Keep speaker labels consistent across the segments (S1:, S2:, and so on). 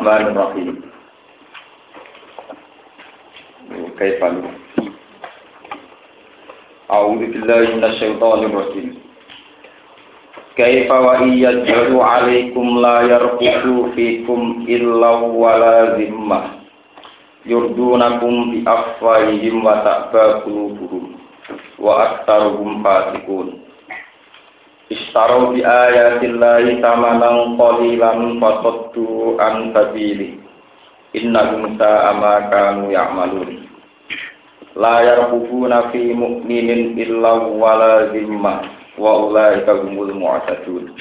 S1: الله الرحمن الرحيم كيف أعوذ بالله من الشيطان الرجيم كيف وإن يجهروا عليكم لا يرقبوا فيكم إلا ولا ذمة يردونكم بأفواههم وتأبى قلوبهم وأكثرهم فاسقون Istarau bi ayatillahi tamanan qalilan fasaddu an sabili. Innahum sa'a ma kanu ya'malun. La yarqubuna fi mu'minin illa wala zimma wa ulaika humul mu'tadun.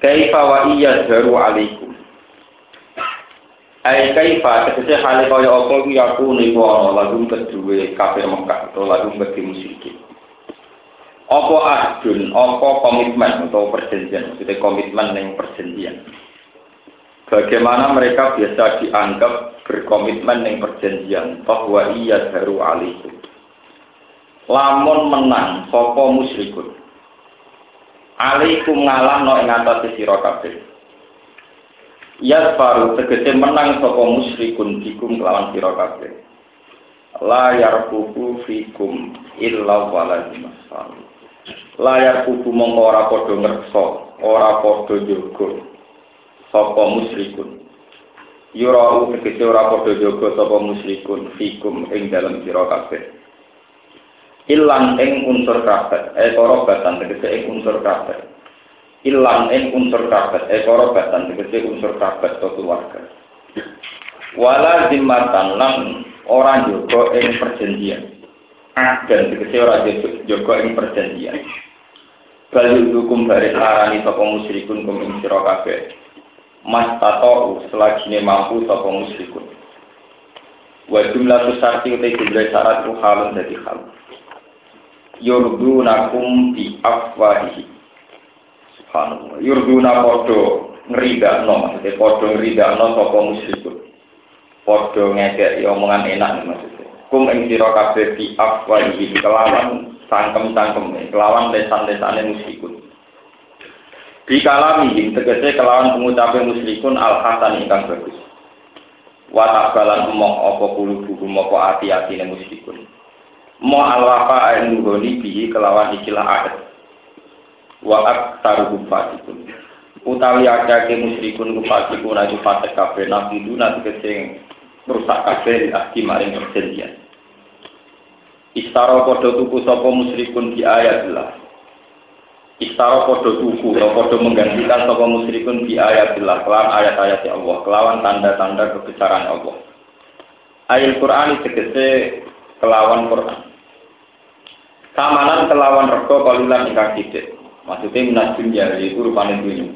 S1: Kaifa wa iyadharu alaikum. Ai kaifa tegese hale kaya apa iku yakune iku ana lagu kedue kafir Mekah utawa lagu kedue musyrik apa adun apa komitmen atau perjanjian? Maksudnya komitmen yang perjanjian. Bagaimana mereka biasa dianggap berkomitmen yang perjanjian? Bahwa iya daru alaikum. Lamun menang sapa musyrikun? Alaikum ngalahno ing atase sira kabeh. Ya baru tegese menang sapa musyrikun dikum kelawan sira kabeh. La fikum illa walazim layar kubu mongko ora padha ngreksa ora padha jaga sapa musyrikun? Yurau tegese ora padha jaga sapa musyrikun fikum ing dalam sira kabeh. Ilang ing unsur kabeh e korobatan tegese ing unsur kabeh. Ilang ing unsur kabeh e korobatan tegese unsur kabeh to keluarga. Wala zimmatan lan ora jogo ing perjanjian dan tegese ora jogo ing perjanjian. Bali hukum dari arani sapa musyrikun kum ing sira kabeh. Mas tato selagi mampu sapa musyrikun. Wa jumlah sarti utai jumlah syarat halun dadi hal yurdunakum bi afwahihi. Subhanallah. Yurduna podo ngeridakno maksudnya podo ngeridakno sapa musyrikun. Podo ngekek omongan enak maksudnya kum ing sira kabeh bi afwahihi kelawan sangkem-sangkem kelawan lesan-lesane musyrikun. Di kalami tegese kelawan pengucapan musyrikun al hasan ingkang bagus. Watak balan emok apa bulu buku apa ati-atine musyrikun. Mo alwafa nugoni bihi kelawan ikilah adat. Wa aktaru kufatikun. Utawi akake musyrikun kufatikun aja fatek kafe nabi duna tegese merusak kafe ahdi maring perjanjian Istaro podo tuku sopo musyrikun di ayatillah Istaro podo tuku atau podo menggantikan sopo musyrikun di ayatillah kelawan ayat-ayat Allah kelawan tanda-tanda kebesaran Allah Ayat Quran tegese kelawan Quran Samanan kelawan rego kalulan ingkang sithik. Maksudnya minas dunia itu rupane dunia.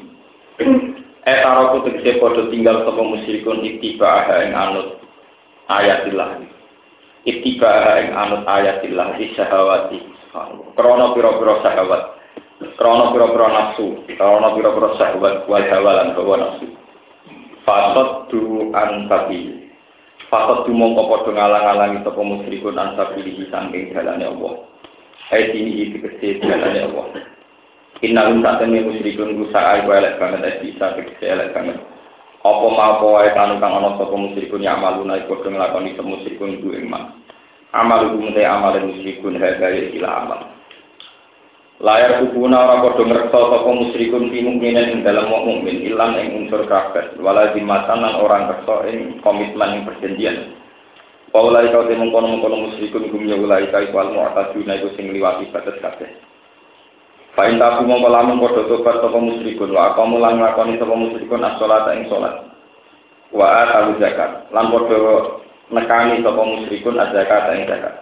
S1: Eh taroku tegese padha tinggal sapa musyrikun ittiba aha ing anut ayatillah. Ittiba ing anut ayatillah di syahawati. Krono syahawat. Krono pira-pira nafsu. Krono pira-pira syahwat wal hawalan hawa nafsu. Fasad du an. Fasad du mongko padha ngalang-alangi sapa musyrikun an sabilihi dalane Allah. Hai ini itu kecil jalannya Allah. Innalum saat ini musyrikun rusak ayu elek banget bisa kecil elek banget. Apa mau ae kanu kang ana sapa musyrikun ya amaluna iku padha nglakoni sapa musyrikun iku iman. Amal iku mute amal musyrikun hadaya ila amal. Layar kubuna ora padha ngreksa sapa musyrikun fi mukminin ing dalam mukmin ilang ing unsur kafir wala zimatan lan orang ngreksa ing komitmen ing perjanjian. Paulai kau temung kono mengkono musyrikun gum ya ulai kai kual mu'taduna iku sing liwati batas kabeh. Fa'in tabu mongko lamun padha tobat sapa musyrikun wa aqamu lan nglakoni sapa musyrikun as-sholata ing salat. Wa atu zakat lan padha nekani sapa musyrikun az-zakat ing zakat.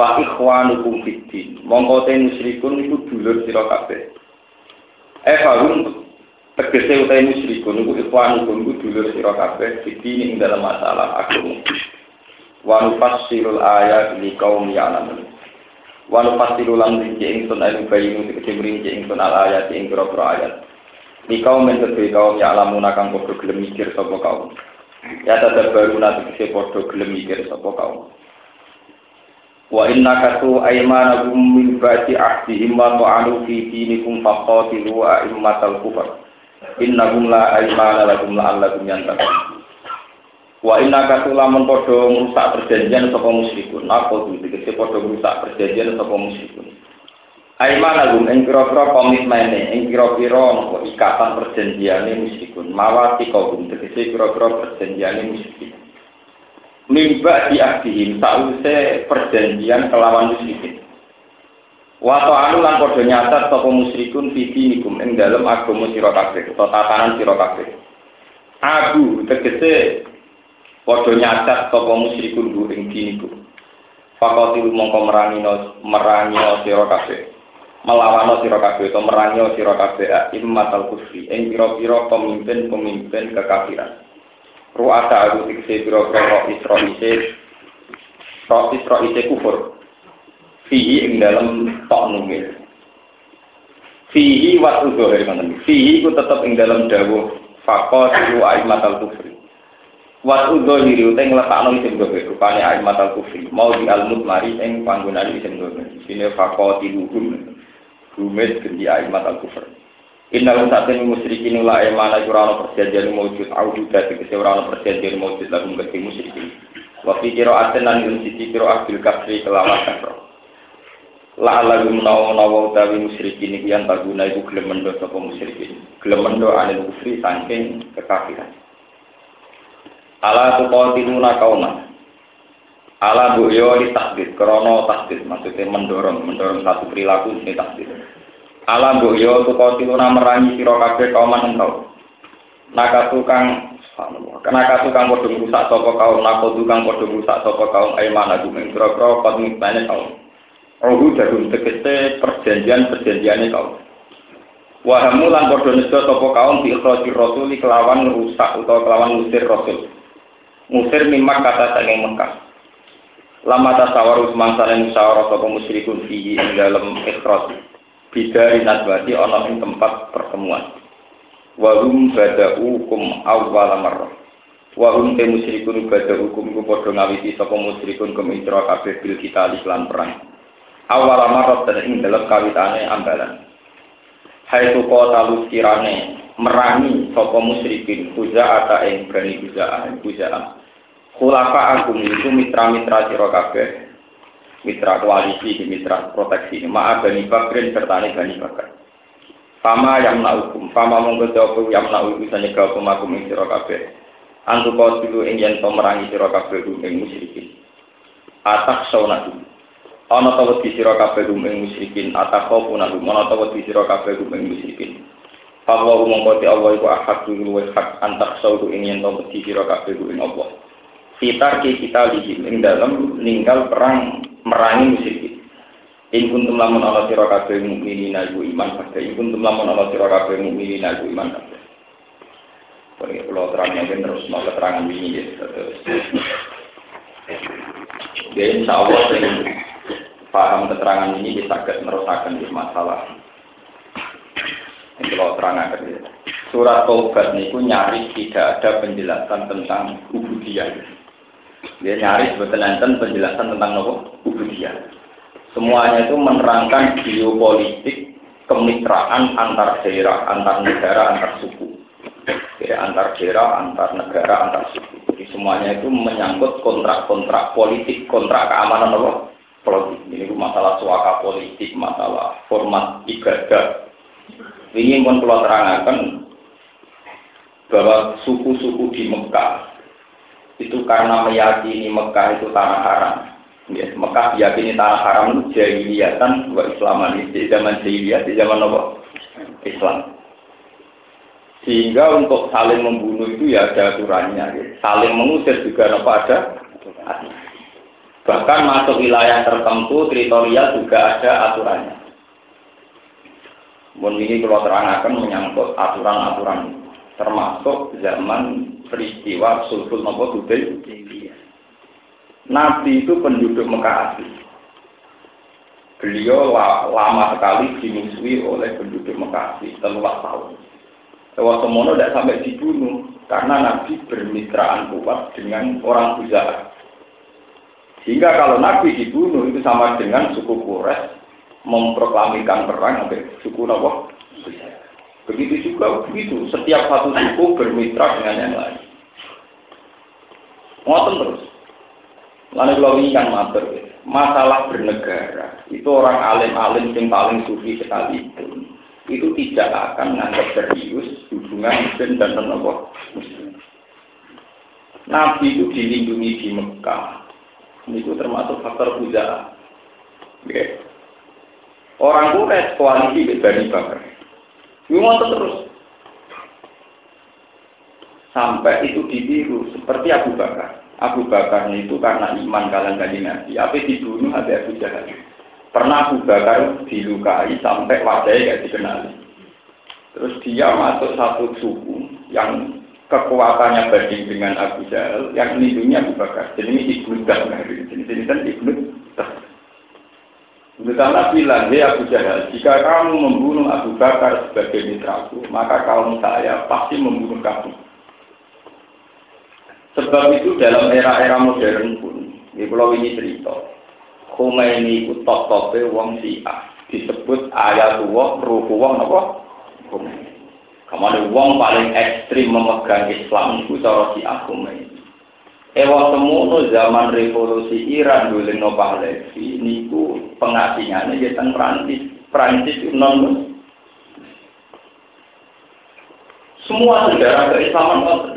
S1: Fa ikhwanukum fid din. Mongko te musyrikun iku dulur sira kabeh. Eh farum tegese utai musyrikun iku ikhwan iku dulur sira kabeh fitini ing dalam masalah agama wa nufassirul ayat li qaum ya'lamun wa nufassiru lan rinci ingsun ayu bayinu tegese rinci ingsun al ayat ing pira-pira ayat li kaum men kedhe kaum ya'lamun kang padha gelem mikir sapa kaum ya tadabbaru nanti tegese padha gelem mikir sapa kaum Wa inna katu aymanakum min ba'di ahdihim wa ta'alu fi dinikum faqatilu a'immatal kufar. Innahum la aymana lakum la'allakum yantakum. Wa inna katu lamun padha ngrusak perjanjian sapa musyrikun. Napa kuwi tegese padha ngrusak perjanjian sapa musyrikun. Aymanakum ing kira-kira komitmene, ing kira-kira ikatan perjanjiane musyrikun. Mawati kaum kira-kira perjanjiane musyrikun mimba di ahdihim sause perjanjian kelawan musyrikin Wato anu lan padha nyatat sapa musyrikun fiti nikum ing dalem agama sira utawa tatanan sira. Abu tegese padha nyatat sapa musyrikun bu ing dinikum. Fakotil mongko merangi merangi sira. Melawan sira kabeh utawa merangi sira kabeh immatal kufri ing pira-pira pemimpin-pemimpin kekafiran. ru'asa aku tikse biro-biro roh isro ise roh isro ise kufur fihi ing dalam tok nungil fihi wat uzohir fihi ku tetep ing dalam dawu fakot siru aimat al kufri wat uzohir uteng letakno isim gobe rupane aimat al kufri mau di almut mari ing panggunaan isim gobe sini fakot iluhum rumet gendi aimat al kufri Innal satin musyrikin la emana kurang perjanjian maujud audu dadi kese ora perjanjian maujud lagu ngerti musyrikin. Wa fi qira'atin lan ing sisi qira'ah bil kasri kelawan kasra. La lagu menawa-nawa utawi musyrikin iki yang taguna iku gelem mendo sapa musyrikin. Gelem mendo anil kufri saking kekafiran. Ala tuqatiluna kauma. Ala bu yo di takdir, krono takdir, maksudnya mendorong, mendorong satu perilaku ini takdir. Alam mbok yo tuko tiluna merangi sira kabeh kaum engkau. Nakatu kang Kenaka tukang padha rusak sapa kaum nako tukang padha rusak sapa kaum aiman aku ing kira-kira komitmene kaum. Rohu jarum tegese perjanjian-perjanjiane kaum. Wahamu lan nejo sapa kaum di ikhrajir kelawan rusak utawa kelawan ngusir rasul. Ngusir mimak kata saking Mekah. Lama tasawaru semangsane musyawarah sapa musyrikun fihi ing dalem ikhraj bidari nadwati ana ing tempat pertemuan. Wahum bada'ukum awwal marrah. Wahum te musyrikun bada'ukum ku padha ngawiti sapa musyrikun kum intro kabeh bil kita lan perang. Awal marrah dan ing dalem kawitane ambalan. Hai tu kota kirane merangi sapa musyrikin ata ing bani kuza'a kuza'a khulafa akum itu mitra-mitra sira kabeh mitra koalisi, mitra proteksi. Maaf Bani Bakrin serta Bani Bakar. Fama yang hukum, fama mongko jawab yang naukum bisa nyegah hukum aku ing sira kabeh. Antu kau dulu ing yen merangi sira kabeh ing musyrikin. Atak saunatu. Ana ta wedi sira kabeh ing musyrikin, atak kau pun aku, ana ta wedi sira kabeh ing musyrikin. Fawa mongko ti Allah iku ahad dulu hak antak saudu ing yen to wedi sira kabeh ing Allah. Fitar kita lihim ing dalam ninggal perang merangi musyrikin. In kuntum lamun ala sira kabeh mukminin iku iman kabeh. In kuntum lamun ala sira kabeh mukminin iku iman kabeh. Ini kalau terangnya kan terus mau keterangan ini ya. Terus. Ya insya Allah paham keterangan ini bisa merusakan di masalah. Ini kalau terangkan ya. Surat Taubat niku nyaris tidak ada penjelasan tentang ubudiyah. Dia nyaris betul penjelasan tentang nopo ubudiyah. Semuanya itu menerangkan geopolitik kemitraan antar daerah, antar negara, antar suku. Ya, antar daerah, antar negara, antar suku. Jadi semuanya itu menyangkut kontrak-kontrak politik, kontrak keamanan nopo politik. Ini masalah suaka politik, masalah format ibadah. Ini pun perlu terangkan bahwa suku-suku di Mekah itu karena meyakini Mekah itu tanah haram. Ya, Mekah diyakini tanah haram itu jahiliyatan wa islaman di zaman jahiliyah di zaman apa? Islam. Sehingga untuk saling membunuh itu ya ada aturannya. Ya. Saling mengusir juga apa ada? Bahkan masuk wilayah tertentu, teritorial juga ada aturannya. Mohon ini kalau terangkan menyangkut aturan-aturan termasuk zaman peristiwa sulful nopo Nabi itu penduduk Mekah asli. Beliau lama sekali dimusuhi oleh penduduk Mekah asli, telulah tahun. Lewat semono tidak sampai dibunuh karena Nabi bermitraan kuat dengan orang Buzah. Sehingga kalau Nabi dibunuh itu sama dengan suku Quraisy memproklamikan perang sampai suku Nabi. Begitu juga begitu, setiap satu suku bermitra dengan yang lain. Ngoten terus. Lalu kalau ini kan mater, masalah bernegara itu orang alim-alim yang paling sufi sekali itu itu tidak akan menganggap serius hubungan muslim dan non. Nabi itu dilindungi di Mekah. Itu termasuk faktor puja. Okay. Orang Quraisy koalisi Bani Bakar. Itu terus. Sampai itu ditiru seperti Abu Bakar. Abu Bakar itu karena iman kalian kali Nabi. Apa dibunuh ada Abu Jahal. Pernah Abu Bakar dilukai sampai wajahnya gak dikenali. Terus dia masuk satu suku yang kekuatannya banding dengan Abu Jahal, yang melindungi Abu Bakar. Jadi ini Ibnu Dahlah. Jadi ini kan Ibnu Dahlah bilang, Hei Abu Jahal, jika kamu membunuh Abu Bakar sebagai mitraku, maka kaum saya pasti membunuh kamu. Sebab itu dalam era-era modern pun, di pulau ini cerita, Khomeini itu top-topnya wong Syiah. Disebut ayat wong, ruhu wong apa? Khomeini. Kamane wong paling ekstrim memegang Islam itu cara Syiah Khomeini. Ewa semono zaman revolusi Iran dulu no Pahlavi niku pengasingannya di teng Prancis. Prancis non semua sejarah keislaman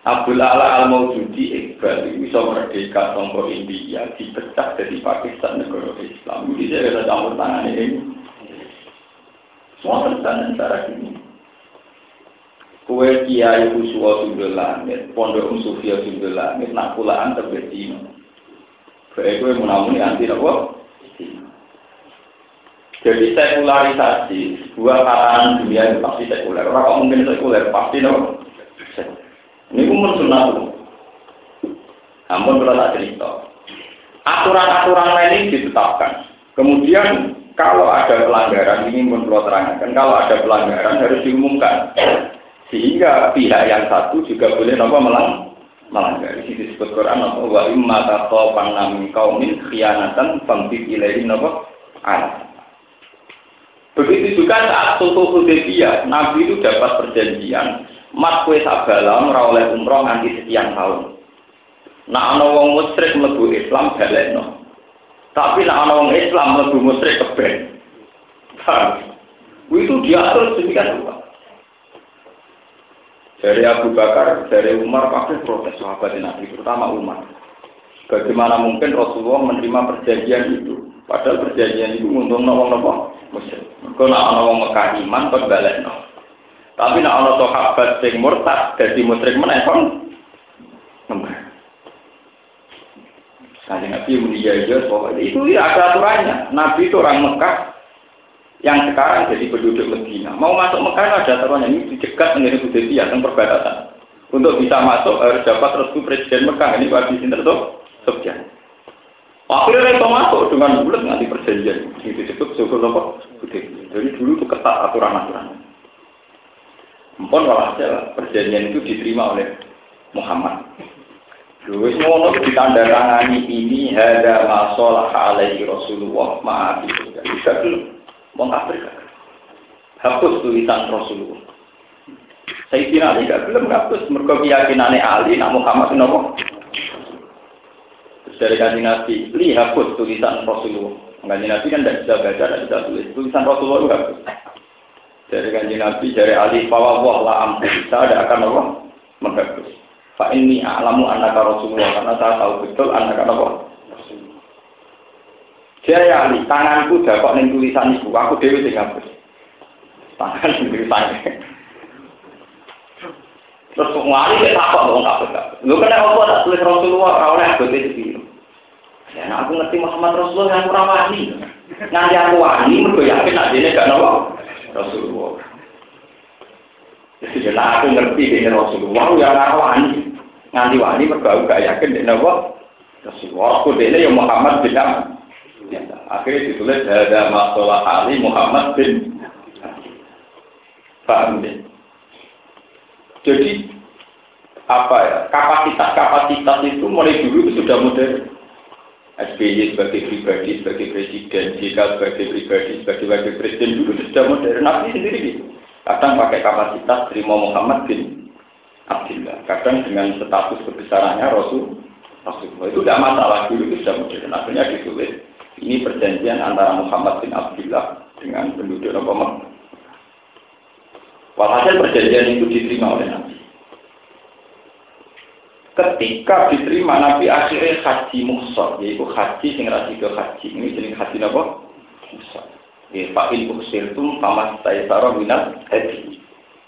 S1: Abdul Ala al Maujudi Iqbal bisa merdeka tombol India dipecah dari Pakistan negara Islam. Jadi saya ada campur tangan ini. Semua tentang cara ini. Kue kiai Uswa Sundul Langit, Pondok Um Sufia Sundul Langit, nak pulaan terbetino. Kue kue menamuni anti apa? Jadi sekularisasi, sebuah kalangan dunia itu pasti sekuler. Orang mungkin sekuler, pasti no. Ini pun sunat. Namun kalau tak cerita. Aturan-aturan lain ini ditetapkan. Kemudian kalau ada pelanggaran ini pun perlu terangkan. Kalau ada pelanggaran harus diumumkan. Sehingga pihak yang satu juga boleh nopo melang melanggar. Di disebut Quran nopo wa imma taqawan min qaumin khianatan famtid ilaihi nopo an. Begitu juga saat Sultan Hudaybiyah, Nabi itu dapat perjanjian Mat kue sabala ora umroh nganti sekian tahun. Nah ana wong musyrik mlebu Islam balekno. Tapi nak ana wong Islam mlebu musyrik keben. Itu diatur sedemikian rupa. Dari Abu Bakar, dari Umar pasti protes sahabat Nabi, terutama Umar. Bagaimana mungkin Rasulullah menerima perjanjian itu? Padahal perjanjian itu untuk nawang-nawang musyrik. Kalau nak nawang Mekah iman, kok balik no. Tapi nak ana sahabat sing murtad dadi musyrik meneh kon. Kaji Nabi mulia ya, itu ya ada aturannya. Nabi itu orang Mekah yang sekarang jadi penduduk Medina. Mau masuk Mekah ada aturannya ini dicegat menjadi Hudaybiyah yang perbatasan. Untuk bisa masuk harus dapat restu Presiden Mekah ini Pak Sinter tuh Sofyan. Akhirnya itu masuk dengan bulat nanti perjanjian. Itu disebut suku apa? Jadi dulu itu ketat aturan-aturan. Mpun walhasil perjanjian itu diterima oleh Muhammad. Wis ngono ditandatangani ini hada masalah alaihi Rasulullah maaf itu. Bisa belum? Mau kafir Hapus tulisan Rasulullah. Saya kira Ali gak belum hapus. Mereka keyakinannya Ali, nak Muhammad nopo. Dari kajian Nabi, li hapus tulisan Rasulullah. Kajian Nabi kan tidak bisa baca, tidak bisa tulis. Tulisan Rasulullah itu hapus dari kanji Nabi dari Ali fawwah la ampu saya ada akan Allah menghapus. Pak ini alamu anak Rasulullah karena saya tahu betul anak apa. Dia ya Ali, tanganku dapat ning tulisan ibu, aku dewi sing hapus. Tangan sing tulisannya. Terus dia takut dong hapus. Lu kena apa tak tulis Rasulullah ora oleh bote iki. Ya aku ngerti Muhammad Rasulullah yang kurang wani. Nanti aku wani mergo yakin nek dene gak nopo. Rasulullah. Jadi aku ngerti dengan Rasulullah ya ngawani. nganti wani mergo gak yakin dek napa Rasulullah. Aku dene ya Muhammad bin Ya, akhirnya ditulis ada masalah Ali Muhammad bin Paham ya? Jadi apa ya kapasitas-kapasitas itu mulai dulu sudah modern. SBY sebagai pribadi, sebagai presiden, JK sebagai pribadi, sebagai wakil presiden dulu sudah modern. Nabi sendiri gitu. Kadang pakai kapasitas terima Muhammad bin Abdullah. Kadang dengan status kebesarannya Rasul Rasulullah. Itu tidak masalah dulu itu sudah modern. Akhirnya ditulis ini perjanjian antara Muhammad bin Abdullah dengan penduduk Nabi Walhasil perjanjian itu diterima oleh Nabi. Ketika diterima Nabi akhirnya haji muhsor, yaitu haji sing rasi ke haji. Ini jenis haji apa? Muhsor. Ya, fa'il uksir itu pamas taisara minat haji.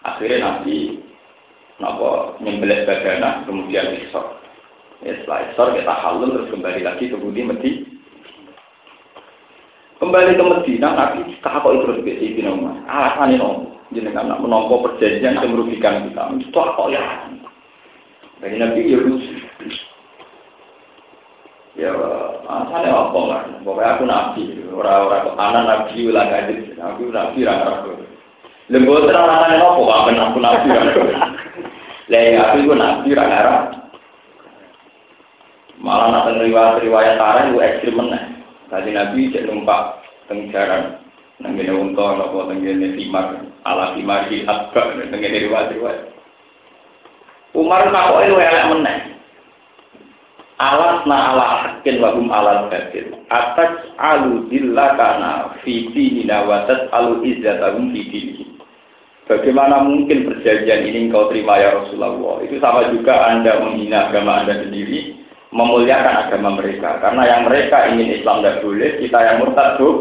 S1: Akhirnya Nabi napa nyembelih badana kemudian isor. Ya, setelah isor kita halal terus kembali lagi ke budi Medina. Kembali ke Medina, Nabi kok terus ke Sayyidina Umar. Alasannya no, jenengan nak menompo perjanjian yang merugikan kita. Itu apa ya? Dari Nabi ya lucu. Ya, alasannya apa kan? Pokoknya aku Nabi, orang-orang ketanan Nabi ulah kaji, Nabi Nabi rara Lembu terang alasannya apa? Apa aku Nabi? Lah aku itu Nabi rara. Malah nak riwayat-riwayat tarah itu ekstrim meneh. Tadi Nabi cek numpak tenggaran nenggene unta napa tenggene timar ala timar di atba tenggene riwayat-riwayat. Umar takoke luwe elek meneh. Alas na ala hakin wa hum ala. Atas alu dilla kana fi dinina wa alu izzatahum fi dinihim. Bagaimana mungkin perjanjian ini engkau terima ya Rasulullah? Itu sama juga Anda menghina agama Anda sendiri, memuliakan agama mereka. Karena yang mereka ingin Islam tidak boleh, kita yang murtad tuh.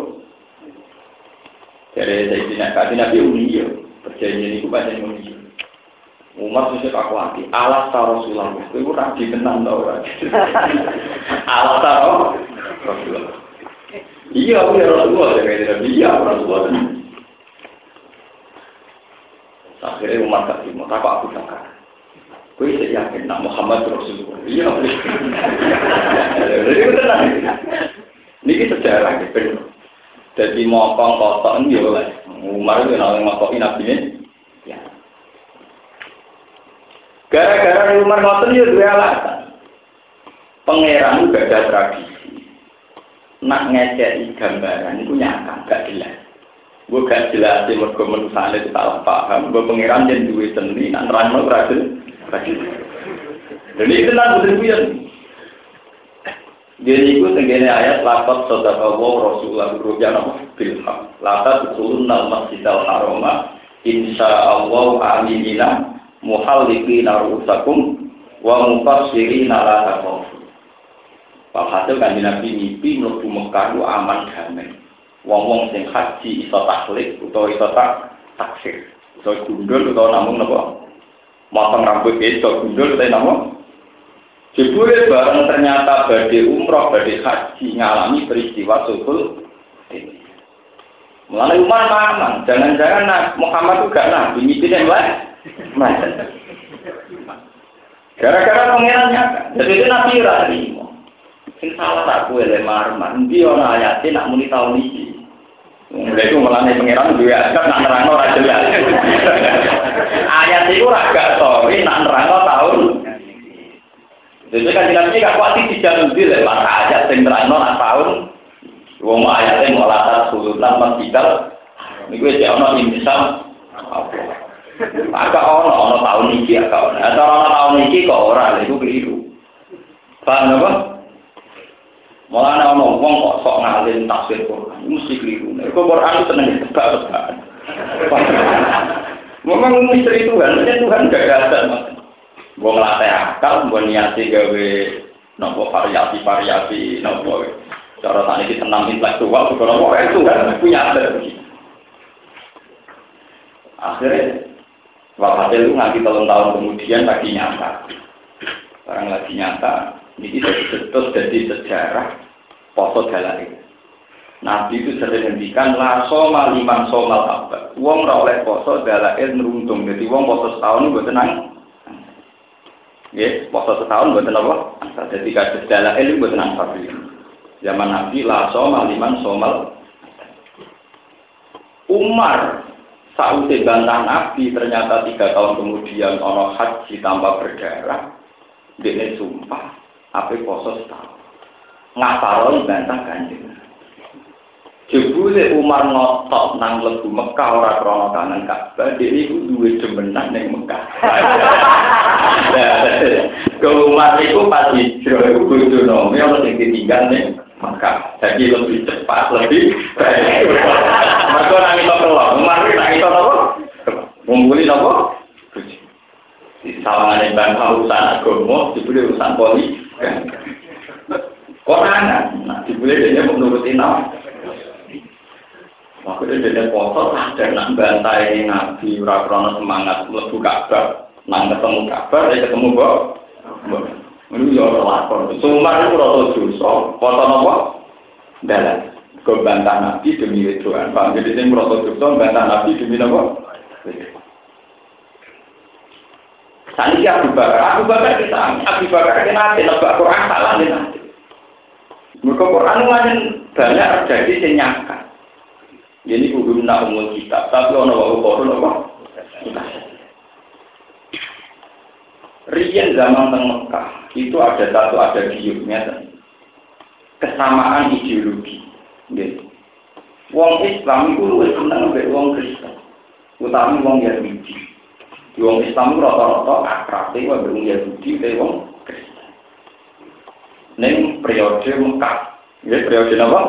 S1: Jadi saya tidak kasih Nabi Umiyo, perjanjian itu banyak Umiyo. Umar susah aku hati, alas taro Rasulullah, itu rabi tenang tau Alas taro Rasulullah. Iya, aku ya Rasulullah, saya Nabi, iya Rasulullah. Akhirnya Umar kasih, mau tak aku sangka. Kue saya yakin nak Muhammad Rasulullah. Iya. Jadi tenang. Ini sejarah gitu. Jadi mokong kotok ini oleh Umar itu yang ngotokin nabi ini. Ya. Gara-gara Umar ngotot ya dua alasan. Pangeran juga ada tradisi. Nak ngecek gambaran itu nyakang gak jelas. Gue gak jelas sih mergo manusia itu salah paham. Gue pangeran jadi dua seni. Nak nerang berhasil. Jadi itu lah betul kuyan. Jadi itu tenggine ayat lapat Allah Rasulullah Rupiah nama bilham. Latat turun nama masjidal haroma. Insya Allah aminina muhalliqi narusakum wa mufassiri nala takofu. Walhasil kan Nabi mimpi mlebu Mekah aman damai. Wong-wong sing haji iso taklid utawa iso tak taksir. Iso gundul utawa namung napa motong rambut itu gundul saya nama Jebule bareng ternyata badai umroh, badai haji ngalami peristiwa sukul. Mulai Umar mamang, jangan-jangan nah, Muhammad juga nabi, mimpi yang lain. Gara-gara pengirannya, jadi itu nabi rari. Sing salah tak kue lemar, mandi orang ayatnya nak muni tahun ini. Mulai itu melani pengiran juga kan nak nerang ora jelas. Ayat itu raga sorry nak nerang tahun. Jadi kan jelas ini gak kuat tidak nudil ya maka ayat yang nerang nak tahun. Wong ayatnya mau latar sulutan masjidal. Ini gue sih ono intisam. Agak ono ono tahun ini agak ono. Atau ono tahun ini kok orang itu keliru. Paham apa? Malah ana ono wong kok sok ngalim tafsir Quran, mesti keliru. Nek Quran itu seneng tebak-tebakan. Memang misteri Tuhan, itu Tuhan gak ada. Gue ngelatih akal, gue niati gawe nopo variasi-variasi nopo. Cara tadi kita tenang intelektual, gue nopo itu kan punya ada. Akhirnya, wakil itu nanti tahun tahun kemudian lagi nyata. Sekarang lagi nyata, ini terus jadi sejarah poso dalai. Nabi itu sering ngendikan la soma liman somal abad. Wong ora oleh poso dalai neruntung. Jadi wong poso setahun gue tenang. Ya, poso setahun buat apa? Jadi kasus dalam ilmu buat ansar Zaman Nabi lah somal liman somal. Umar saat bantah Nabi ternyata tiga tahun kemudian ono haji tanpa berdarah. Dia sumpah, apa poso setahun. Ngaparoy bantah kanjeng. Jebule Umar ngotot nang lebu Mekah ora krana kangen Ka'bah, dhewe iku duwe demenan ning Mekah. Ke Umar iku pas hijrah iku nomi ana sing ditinggal ning Mekah. Jadi lebih cepat, lebih baik. Mergo nang iso kelok, Umar iki nang iso napa? Ngumpuli napa? Di sawangane bangsa urusan agama, dibeli urusan politik. Koranan, nah dibeli dia menuruti nama. Makanya dia foto dan nak bantai nabi ura semangat lebu kabar, nang ketemu kabar, dia ketemu kok. Ini ya lapor. Sumar itu rata dosa, foto nopo? Dalam. Ke bantah nabi demi Tuhan. Pak, jadi ini rata dosa, bantah nabi demi nopo? Sani Abu Bakar, Abu Bakar kita, Abu Bakar kita nanti, nebak Quran salah nanti. Mereka Quran banyak terjadi senyakan. Ini kudu nak umum kita, tapi ono wae kodo apa? Rian zaman teng Mekah itu ada satu ada giurnya kesamaan ideologi. Gitu. Wong Islam itu lebih senang lebih wong Kristen, utama wong Yahudi. Wong Islam itu rata-rata akrab itu wong Yahudi, lebih wong Kristen. Neng periode Mekah, ya periode apa?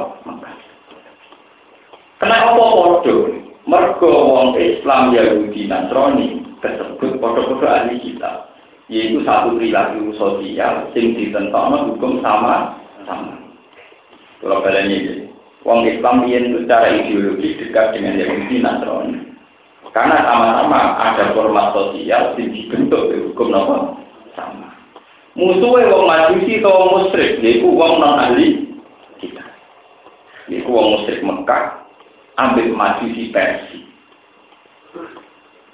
S1: Mekah. Kenapa podo? Mergo wong Islam Yahudi Nasrani tersebut podo-podo ahli kita. Yaitu satu perilaku sosial sing ditentokno hukum sama sama. Kalau kalian ini, wong Islam yang secara ideologi dekat dengan Yahudi Nasrani. Karena sama-sama ada format sosial yang dibentuk hukum apa? Sama. Musuhnya wong majusi atau musyrik, yaitu wong non ahli kita. Yaitu wong musyrik Mekah, ambil maju di Persi.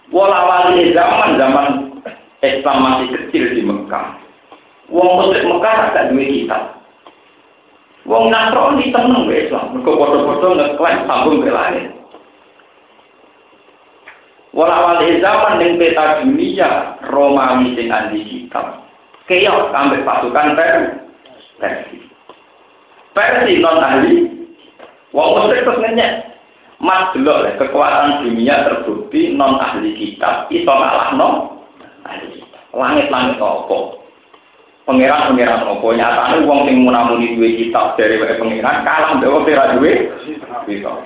S1: Walawali zaman zaman Islam masih kecil di Mekah. Wong Muslim Mekah agak dua kitab. Wong Nasrani tenang be Islam. Mereka foto-foto ngeklaim sambung ke langit. Walawali zaman yang peta dunia Romawi sing andi kitab. Keok sampai pasukan Persi. Persi non ahli. Wong Muslim terus ngenyek. Mas delok ya, kekuatan dunia terbukti non ahli kitab ngalah non ahli kitab. Langit-langit apa? Pangeran-pangeran apa? Nyatane wong sing munamuni duwe kitab dari wae pangeran kalah mbek wong ora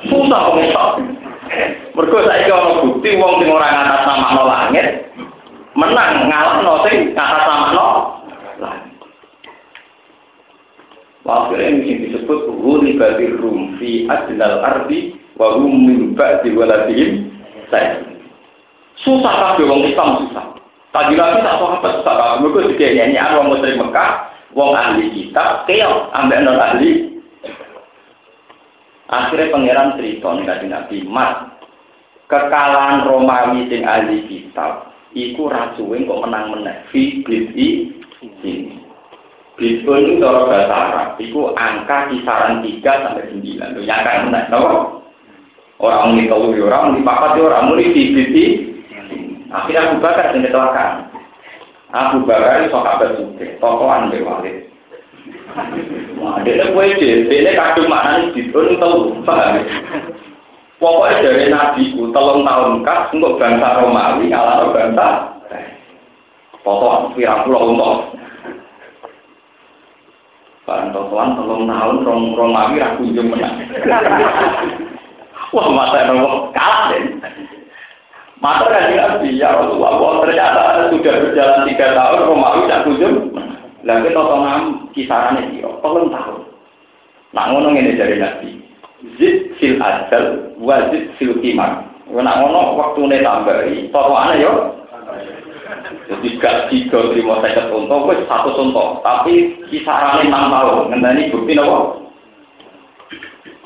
S1: Susah kok. Mergo saiki bukti wong sing ora ngatas nama langit menang ngalahno sing ngatas nama. Akhirnya ini disebut Huli Badir Rum fi Adnal Ardi wa hum min ba'di waladihim saya susah kabeh wong Islam susah. Tadi lagi tak sahabat susah kabeh mergo dikene wong musyrik Mekah wong ahli kitab keok ambek non ahli. Akhirnya pangeran cerita nih kasih nabi mas kekalahan Romawi sing ahli kitab iku rasuwe kok menang menang fi bid'i ini Bitcoin itu cara bahasa Arab, itu angka kisaran 3 sampai 9. Yang kan menang, Orang muni telu ya orang muni papat ya orang muni tibiti. Akhirnya Abu Bakar yang kecelakaan. Abu Bakar itu sahabat suke, tokoan be walid. Wah, dia kue dia, dia kadung mana nih ditun tahu, paham? Pokoknya dari Nabi ku telung tahun kas untuk bangsa Romawi, ngalah bangsa. Foto pirang pulau untuk. Barang totoan telung tahun Romawi rakunjung menang. Wah masa nopo kalah. Masa kan nabi ya Rasulullah, wah ternyata sudah berjalan tiga tahun Romawi tak kunjung. Lalu tontonan kisarannya dia, tolong tahun. Nah ngono ini dari nabi. Zid fil ajal, wazid fil. Nah ngono waktu ini tambahi, totoannya yo. Jadi gak tiga terima saya contoh, gue satu contoh. Tapi kisarannya enam tahun. Ngendani bukti nopo.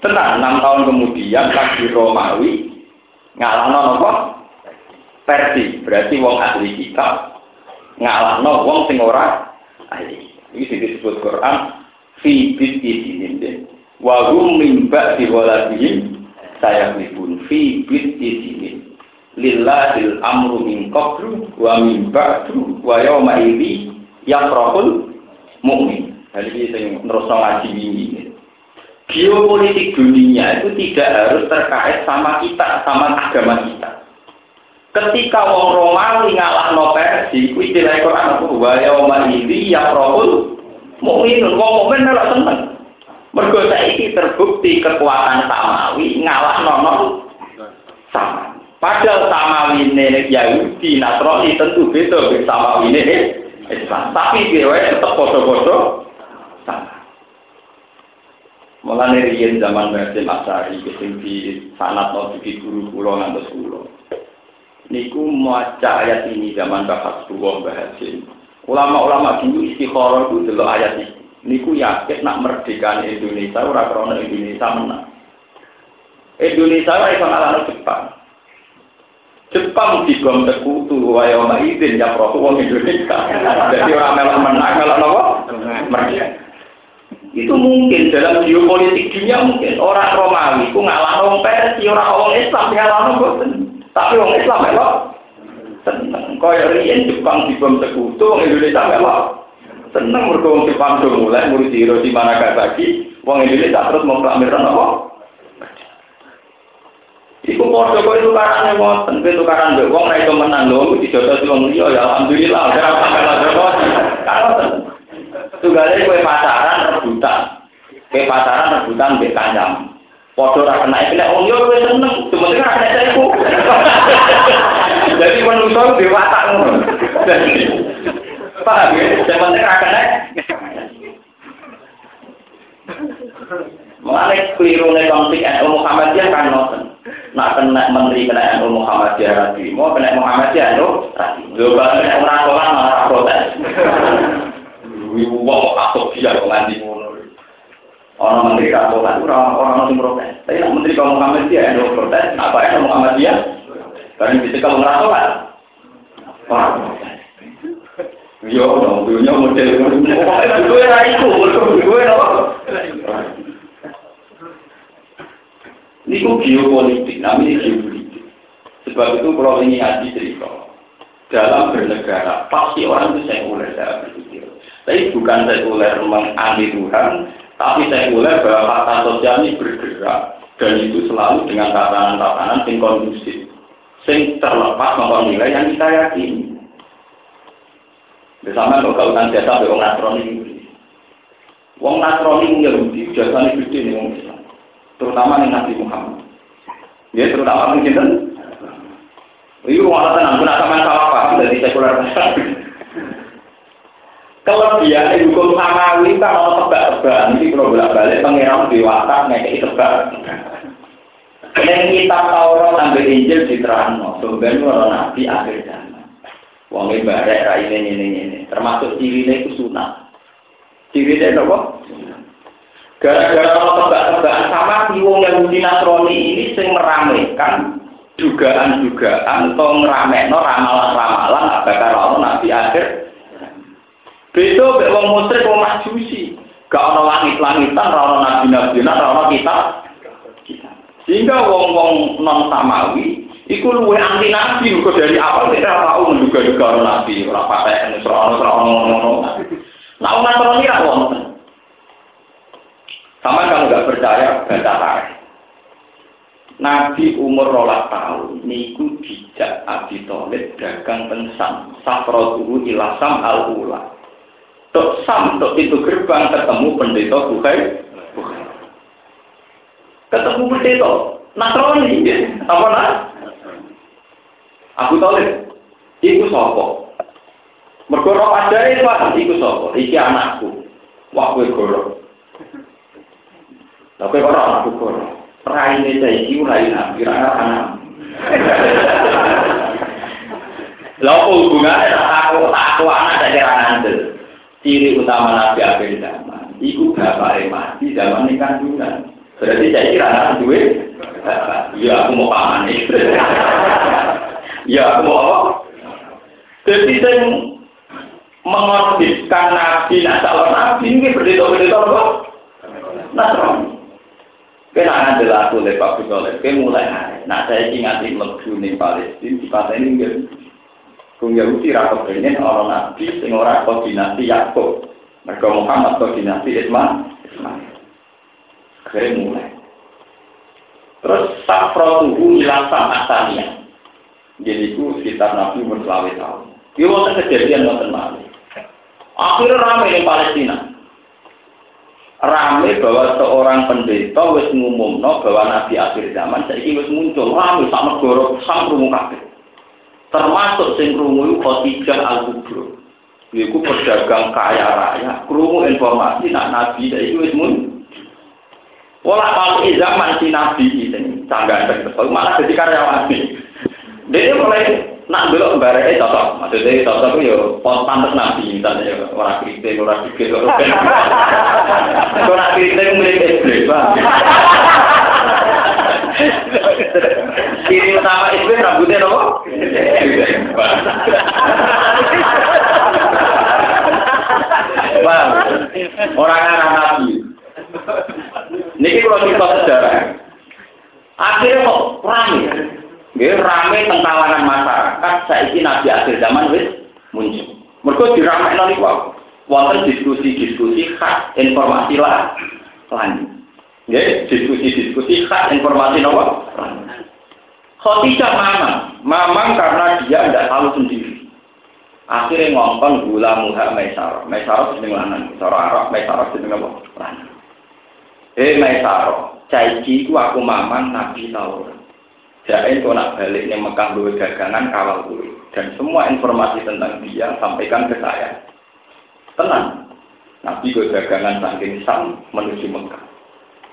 S1: Tenang, enam tahun kemudian lagi Romawi ngalahno nopo Persi, berarti wong ahli kitab ngalahno wong sing ora ahli. Iki disebut Quran fi bid'i dinin. Wa hum min ba'di waladihim saya libun fi bid'i dinin. Lillahil amru min qablu wa min ba'du wa yawma idzi yafrahul mu'min. Ini sing nerusno ngaji ini. Geopolitik dunia itu tidak harus terkait sama kita, sama agama kita. Ketika wong Romawi ngalah no Persi, ku istilah Quran aku wa yauma idzi yafrahul mukminun. Wong mukmin malah seneng. Mergo saiki terbukti kekuatan samawi ngalah nono sama. Padahal samawi ini Yahudi, Nasrani tentu beda dengan samawi ini Islam. Tapi dia tetap bodoh-bodoh sama. Mulane riyen zaman Basim Asari sing di sanat no di guru kula ngantos kula niku maca ayat ini zaman Bapak Tua Bahasin. Ulama-ulama dulu istikharah itu delok ayat ini. Niku yakin nak merdeka Indonesia ora krana Indonesia menang. Indonesia ora iso ngalahno Jepang. Jepang digom sekutu wae ana izin ya pro wong Indonesia. Jadi orang melok menang melok napa? Merdeka. Itu mungkin dalam geopolitik dunia mungkin orang Romawi ku ngalahno Persia, orang orang Islam ngalahno boten. Tapi orang Islam memang seneng. Kaya riyen Jepang dibom sekutu, orang Indonesia memang seneng mergo wong Jepang do mulai murid mana Nagasaki, wong Indonesia terus mau proklamirkan apa? Iku padha kok itu karane wonten, itu karane mbek wong ra iso menang lho, dijotos wong liya ya alhamdulillah, ora sampe lha kok. Tugale kowe pacaran rebutan. Kowe pacaran rebutan mbek kancam. Podo ra kena kena wong yo wis seneng, ra kena. Jadi menungso di watak. Paham ya? Sementing ra kena. Mulai keliru nih konflik NU Muhammadiyah kan nonton. Nak kena menteri kena NU Muhammadiyah rati, mau kena Muhammadiyah. Lo kalau kena orang tua malah protes. Wong asok dia nganti Orang menteri kan orang orang yang protes. Tapi nak menteri Muhammad dia yang protes, apa yang Muhammad dia? Karena bisa kamu kan? Orang protes. Yo, dong, dunia model gue lah itu, gue? Ini kok geopolitik, namanya geopolitik. Sebab itu kalau ini ngaji cerita, dalam bernegara pasti orang itu sekuler saya berpikir. Tapi bukan sekuler menganti Tuhan, tapi saya mulai bahwa fakta sosial ini bergerak dan itu selalu dengan tatanan-tatanan yang kondusif, sing terlepas maupun nilai yang kita yakini. Bersama kalau jasa be wong ini. Wong Nasrani Yahudi jasane gede nih wong Islam. Terutama nih Nabi Muhammad. Ya terutama mungkin kan. Iya, malah tenang, kena sama salah paham dari sekuler kelebihan hukum samawi kan ono tebak-tebakan iki kalau bolak-balik pangeran dewasa ngekeki tebak. Yang kita Taurat sampai Injil diterangno, sebenarnya orang nabi akhir zaman. Wong barek ini ini ini, termasuk cirine itu sunat. Cirine apa? Gara-gara ono tebak-tebakan sama si wong Yahudi Nasrani ini sing meramaikan dugaan-dugaan atau ngeramekno ramalan-ramalan apakah ono nabi akhir Beda mek wong musyrik wong majusi. Gak ana langit-langitan, ora ana nabi-nabinan, ora ana kitab. Sehingga wong-wong non samawi iku luwih anti nabi kok dari awal tidak tahu menduga-duga nabi, ora paten ora ora ngono-ngono. Nah, wong Nasrani ra wonten. Sama kalau nggak percaya baca. Nabi umur rolas tahun niku dijak Abi Thalib dagang tensam safrotuhu ilasam al ula Tok sam, tok pintu gerbang ketemu pendeta Bukai. Ketemu pendeta. Nasrani, apa nak? Aku tahu Iku sopo. Mergo roh ajae Pak, iku sopo. Iki anakku. Wah kowe goro. Lah kowe ora anakku goro. Raine saiki rai nabi ra anak. Lah hubungane aku aku anak dari anak ciri utama Nabi akhir zaman. Iku bapak mati zaman ini kandungan. Berarti saya kira anak duit. Ya aku mau paman ya aku mau apa? Jadi saya mengorbitkan nabi, nah calon nabi ini berdita-berdita apa? Nasrani. Kena adalah aku lepak Soleh, kena mulai. Nah saya ingat di di Palestina, di pasal ini. Kung Yahudi rakyat pengen orang nabi, sing ora koordinasi Yakub. Mereka Muhammad koordinasi Ismail. Akhirnya mulai. Terus safrotuhu ilang sama asania. Jadi itu sekitar Nabi umur tahun. Ini waktu kejadian waktu malam. Akhirnya ramai di Palestina. Ramai bahwa seorang pendeta wis ngumumno bahwa Nabi akhir zaman saiki wis muncul. Ramai sama negara sam rumu kabeh. Termasuk sing krungu Khadijah Al-Kubra. Iku pedagang kaya raya, krungu informasi nak Nabi saiki wis muncul. Wala kalau zaman si Nabi ini, canggah malah jadi karyawan. Dia mulai nak belok bareke cocok. Maksudnya cocok itu ya pantas nabi misalnya ya orang kritik, orang dikit, orang ben. Orang kritik milik iblis. Ciri utama iblis rambutnya nopo? Bang, orang anak nabi. Niki kalau kita sejarah. Akhirnya kok ramai. Nggih rame teng kalangan masyarakat saiki nabi akhir zaman wis muncul. Mergo diramekno niku wonten diskusi-diskusi khas informasi lah lanjut. Nggih, diskusi-diskusi khas informasi napa? Khotijah mamang, mamang karena dia tidak tahu sendiri. Akhirnya ngomong gula muha maisaro, maisaro sedang lanang, cara Arab maisaro sedang apa? Lanang. Eh maisaro, caiki ku aku mamang nabi taurat. Jain kau nak balik yang Mekah dua dagangan kawal gue. Dan semua informasi tentang dia sampaikan ke saya. Tenang. Nabi gue dagangan saking sam menuju Mekah.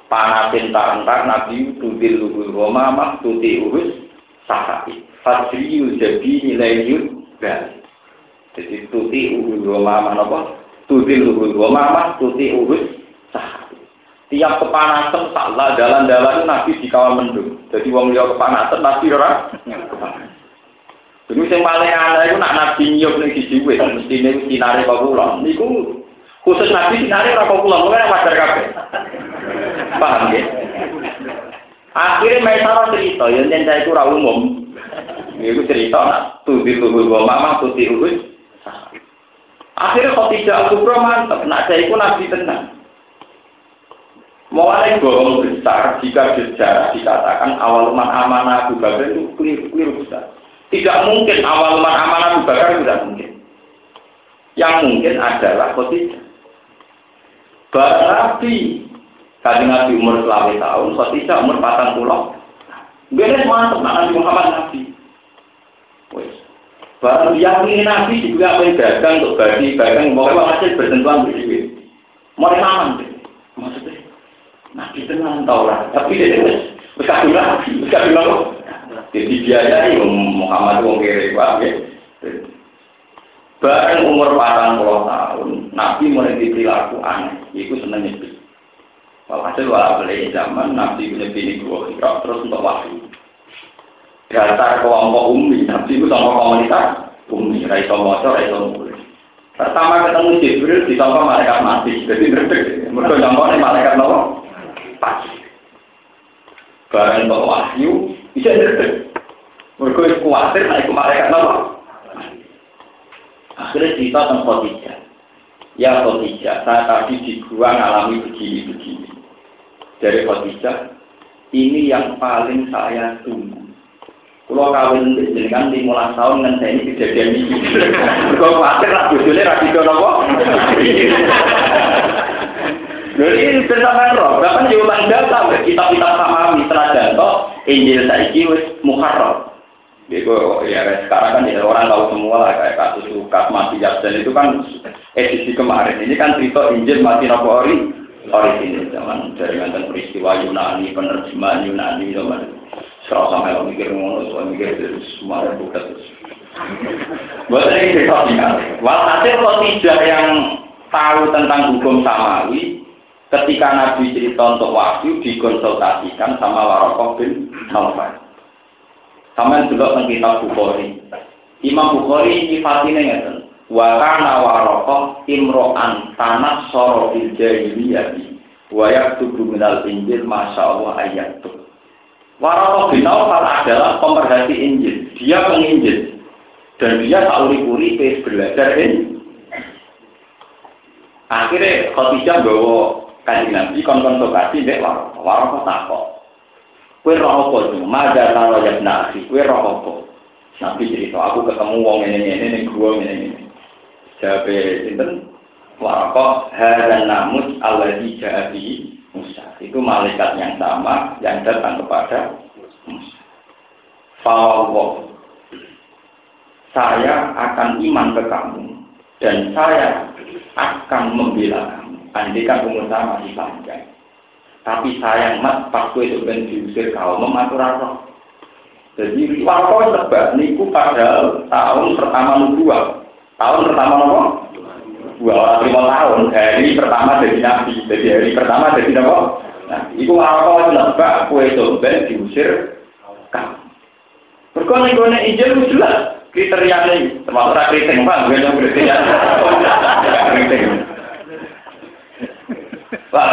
S1: Panasin tarantar Nabi tudil luhur Roma mak tuti urus sahabi. Fadriyul jadi nilai yud balik. Jadi tuti uhur Roma apa? Tudil luhur Roma mak tuti urus sahabi. Tiap kepanasan salah jalan-jalan Nabi di kawal mendung. Jadi wong liya kepanasan Nabi ora Jadi sing paling aneh itu nak Nabi nyup ning siji wit mestine sinare kok kula. Niku khusus Nabi sinare ora kok kula, mulai wajar kabeh. Paham ya? Akhirnya Maisarah cerita, yang saya ora umum. Itu cerita, nak tuti luhur wa mama tuti urus. Akhirnya kok tidak kubro mantep, nak saya itu Nabi tenang. Mulai bohong besar jika sejarah dikatakan awal umat amanah Abu Bakar itu keliru, besar. Tidak mungkin awal umat amanah Abu Bakar tidak mungkin. Yang mungkin adalah Khadijah. Bahkan Nabi, kajian Nabi umur selama tahun, Khadijah umur patang pulau. Beres masuk Nabi Muhammad Nabi. Wes. Baru yang ini Nabi juga apa dagang untuk bagi, dagang, pokoknya masih bersentuhan bersih. Mau aman, maksudnya Nabi tenang tau lah, tapi dia wis wis kadung lagi, wis kadung lagi. Jadi Muhammad wong kere wae. Ya. Bareng umur patang puluh tahun, Nabi mulai diperilaku aneh, itu seneng nyepi. Walhasil walau beli zaman, Nabi punya pilih dua kira terus untuk wahyu. Dasar kelompok umi, Nabi itu sama komunitas umi, raiso motor, raiso mulai. Pertama ketemu Jibril, ditambah malaikat mati, jadi ngerti. Mereka contohnya malaikat nopo pasti. Barang untuk wahyu, bisa ngerti. Mereka khawatir naik ke malaikat nama. Akhirnya cerita tentang Khadijah. Ya Khadijah, saya tadi di gua ngalami begini-begini. Dari Khadijah, ini yang paling saya tunggu. Kalau kawin dengan lima tahun dengan saya ini kejadian ini. Kalau khawatir lah, bujurnya radikal nopo. Jadi bersama roh, bahkan diulang data, kitab-kitab sama setelah janto, Injil saiki wis muharram. Jadi ya sekarang kan ya, orang tahu semua lah kayak kasus Lukas mati dan itu kan edisi kemarin. Ini kan cerita Injil mati ori orisinil zaman dari mantan peristiwa Yunani, penerjemahan Yunani zaman serau sampai lo mikir ngono, so mikir terus semua buka terus. Buat ini singkat. Walhasil kalau tidak yang tahu tentang hukum samawi, Ketika Nabi cerita untuk wahyu dikonsultasikan sama Warokoh bin Naufal. Sama juga tentang kitab Bukhari. Imam Bukhari nyifatinnya ngeten. Wa kana warokoh imro'an tanah soro fil jahiliyati. Wa yaktubu minal injil masya Allah ayat tuh Warokoh bin Nawfal adalah pemerhati Injil. Dia penginjil. Dan dia tak uri-uri belajar ini akhirnya Khadijah bawa kaji nabi konsultasi dek warokoh warokoh takok kue roh apa taro ya nasi kue roh apa nabi cerita aku ketemu wong ini ini ini gua ini ini Jabe sinten Warokoh hadan namus alladhi ja'abi Musa. Itu malaikat yang sama yang datang kepada Musa. Fawwah. Saya akan iman ke kamu dan saya akan membela kamu. Andikan umur saya masih panjang. Tapi sayang mat pas itu ben diusir kau mematur roh. Jadi warokoh sebab niku pada tahun pertama nubuah Tahun pertama nopo? Dua orang lima tahun. Hari pertama jadi nabi. Jadi hari pertama jadi nopo? Nah, itu apa nebak kue domben diusir kamu. Berkone kone injil itu jelas kriteria ini termasuk keriting pak, gue yang kriteria. Keriting. Pak,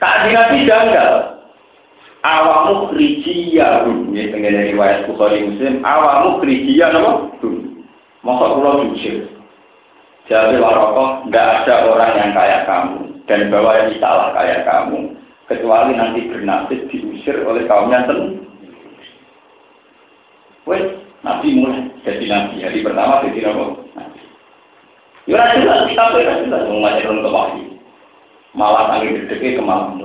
S1: tak dikasih janggal. Awamu krijiya, ya, tengen riwayat Bukhari Muslim. Awamu krijiya, nopo? Masa pulau jujur. Jadi warokoh, tidak ada orang yang kaya kamu. Dan bahwa yang salah kaya kamu. Kecuali nanti bernasib diusir oleh kaumnya sendiri. Wes, Nabi mulai jadi Nabi. Hari pertama jadi Nabi. Ya jelas, kita tuh jelas. Mau ngajarin ke wahyu. Malah tangi gede ke malam.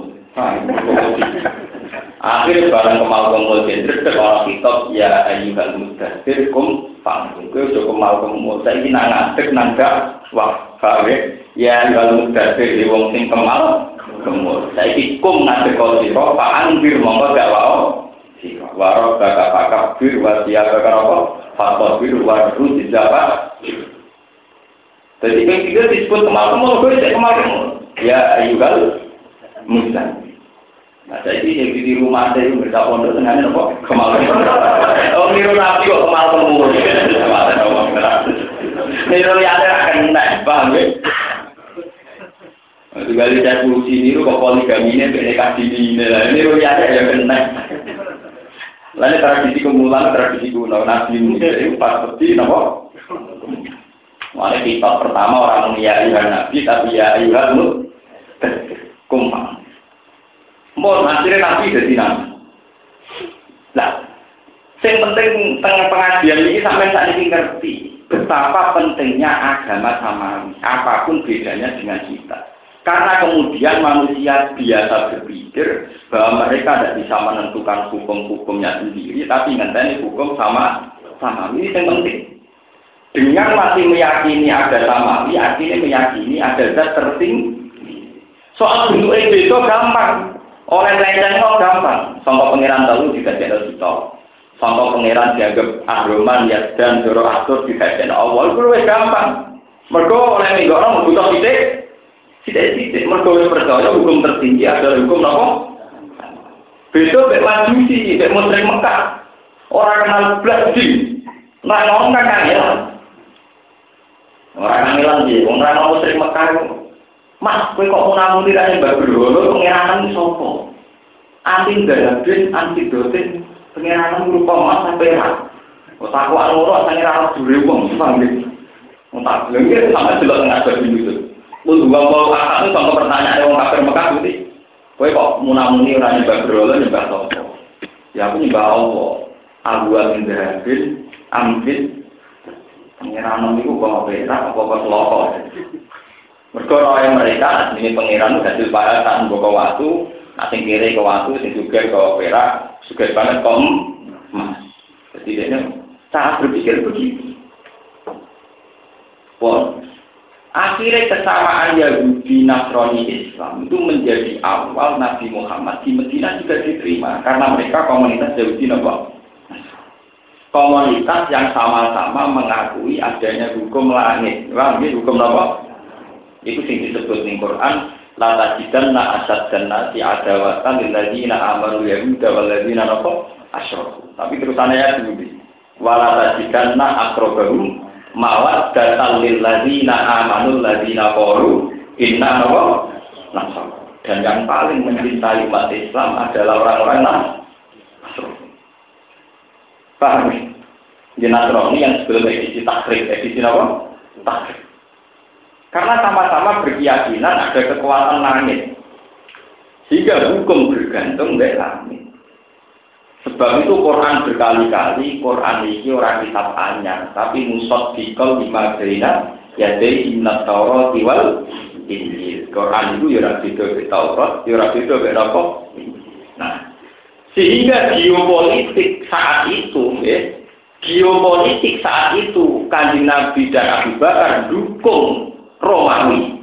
S1: Akhirnya barang kemal kumpul jendrik, orang kitab ya ayyuhal mudasir kum panggung. Kau udah kemal kumpul, saya ini nangadek nangga wah kawe ya ayyuhal mudasir di wong sing kemal kumpul. Saya ini kum ngadek kau siro, pak anbir mongko gak wau. Warok bakal bakal bir wasia bakal apa? Faktor bir waru dijawab. Jadi yang tiga disebut kemal kumpul, gue kemal kumpul. Ya ayyuhal mudasir. Nah, jadi yang di rumah saya itu berita pondok dengan apa? Kemarin. Oh, niru nabi kok kemal. Kemarin ngomong Niru yang ada kena, paham ya? Juga lihat solusi niru kok poligami ini beda kasih ini lah. Niru yang ada yang kena. Lalu tradisi kemulan tradisi kuno nabi itu pas seperti apa? Mana kita pertama orang ya nabi tapi ya ayuhan mu kumpang. Mau akhirnya nabi jadi nabi. Nah, yang penting tengah pengajian ini sampai saat ini ngerti betapa pentingnya agama samawi, apa pun bedanya dengan kita. Karena kemudian manusia biasa berpikir bahwa mereka tidak bisa menentukan hukum-hukumnya sendiri, tapi ngenteni hukum sama sama ini yang penting. Dengan masih meyakini ada samawi, artinya meyakini ada zat tertinggi. Soal bentuk itu gampang. Oleh lenceng kok gampang. Sangka pangeran tahu juga tidak kita. Sangka pangeran dianggap ahroman ya dan doro atur juga tidak awal. Itu lebih gampang. Mereka oleh minggu orang butuh titik. Tidak-tidak. Mereka percaya hukum tertinggi adalah hukum apa? Besok bek majusi, bek muslim Mekah. Orang kenal belas di. Nah, ngomong kan kangelan. Orang kangelan sih. Orang kenal muslim Mekah Mas, kowe kok mau tidak yang berdoa, pengiranan sopo. Anti galabin, anti dotin, pengiranan berupa mas sampai rak. Kok aku saya ngira dure wong, paham Entah, lagi sama jelas nggak ada itu. Lu dua mau akak itu sama pertanyaan orang kafir Mekah putih. Kowe kok munamuni orang nyembah berhala nyembah sopo. Ya aku nyembah Allah. Abu Amin Dahabin, Ambil, pengiranan itu kok perak, apa kok seloko. Mereka roh mereka, ini pengiran hasil bahasa buka waktu, asing kiri ke waktu, sing juga ke perak, juga banget kom. Jadi dia sangat berpikir begitu. Pun, akhirnya kesamaan Yahudi Nasrani Islam itu menjadi awal Nabi Muhammad di Medina juga diterima karena mereka komunitas Yahudi Nabi komunitas yang sama-sama mengakui adanya hukum langit. Paham Hukum apa? Itu sing disebut di Quran, la asad dan nasi adawatan lilladzina amanu yahuda wal ladzina napa asyraku. Tapi terusannya ya dulu. Wala tajidanna mawat datal lil ladzina amanul ladzina qalu inna nasr. Dan yang paling mencintai umat Islam adalah orang-orang Nasrani. Paham? Di Nasrani yang sebelum edisi takrib, edisi apa? Takrib. Karena sama-sama berkeyakinan ada kekuatan langit. Sehingga hukum bergantung dari langit. Sebab itu Quran berkali-kali, Quran ini orang kitab anyar, tapi musot dikol lima berina, jadi inna taurat wal injil. Quran itu ya beda be Taurat, ya apa? Nah, sehingga geopolitik saat itu, ya, geopolitik saat itu kanjeng Nabi dan Abu Bakar dukung Romawi.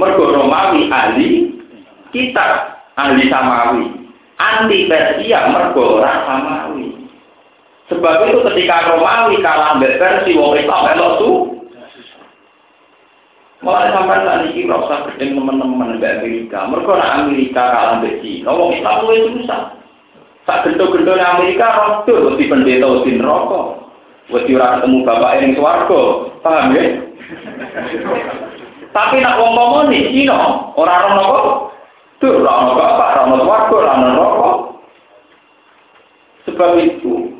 S1: Mergo Romawi ahli kita ahli Samawi anti Persia mergo ora samawi. Sebab itu ketika Romawi kalah mbek Persia wong Islam melok tu Mulai sampai saat ini kita usah gedeng teman-teman mbak Amerika. Mereka nak Amerika kalah mbek Cina. Wong Islam itu susah. Sak gendo-gendo Amerika rodo wedi pendeta wedi neraka. Wedi ora ketemu bapak yang swarga. Paham ya? Tapi nak wong komunis Cina ora ora napa? Tuh, rano bapak, rano warga, rano rokok. Sebab itu,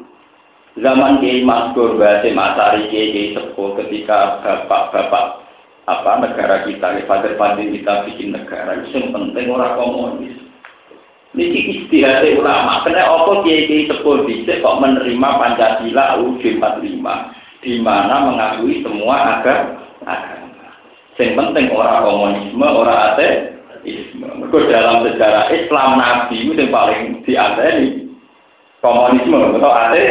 S1: zaman Kiai Maskur, Basim Asari, Kiai Sepuh, ketika bapak-bapak apa negara kita, father father kita bikin negara, itu yang penting orang komunis. Niki istihad ulama, karena apa Kiai Kiai Sepuh bisa kok menerima Pancasila UUD 45, di mana mengakui semua agama. Yang penting orang komunisme, orang ateis, Mereka dalam sejarah Islam Nabi itu yang paling dianteni komunisme atau ate.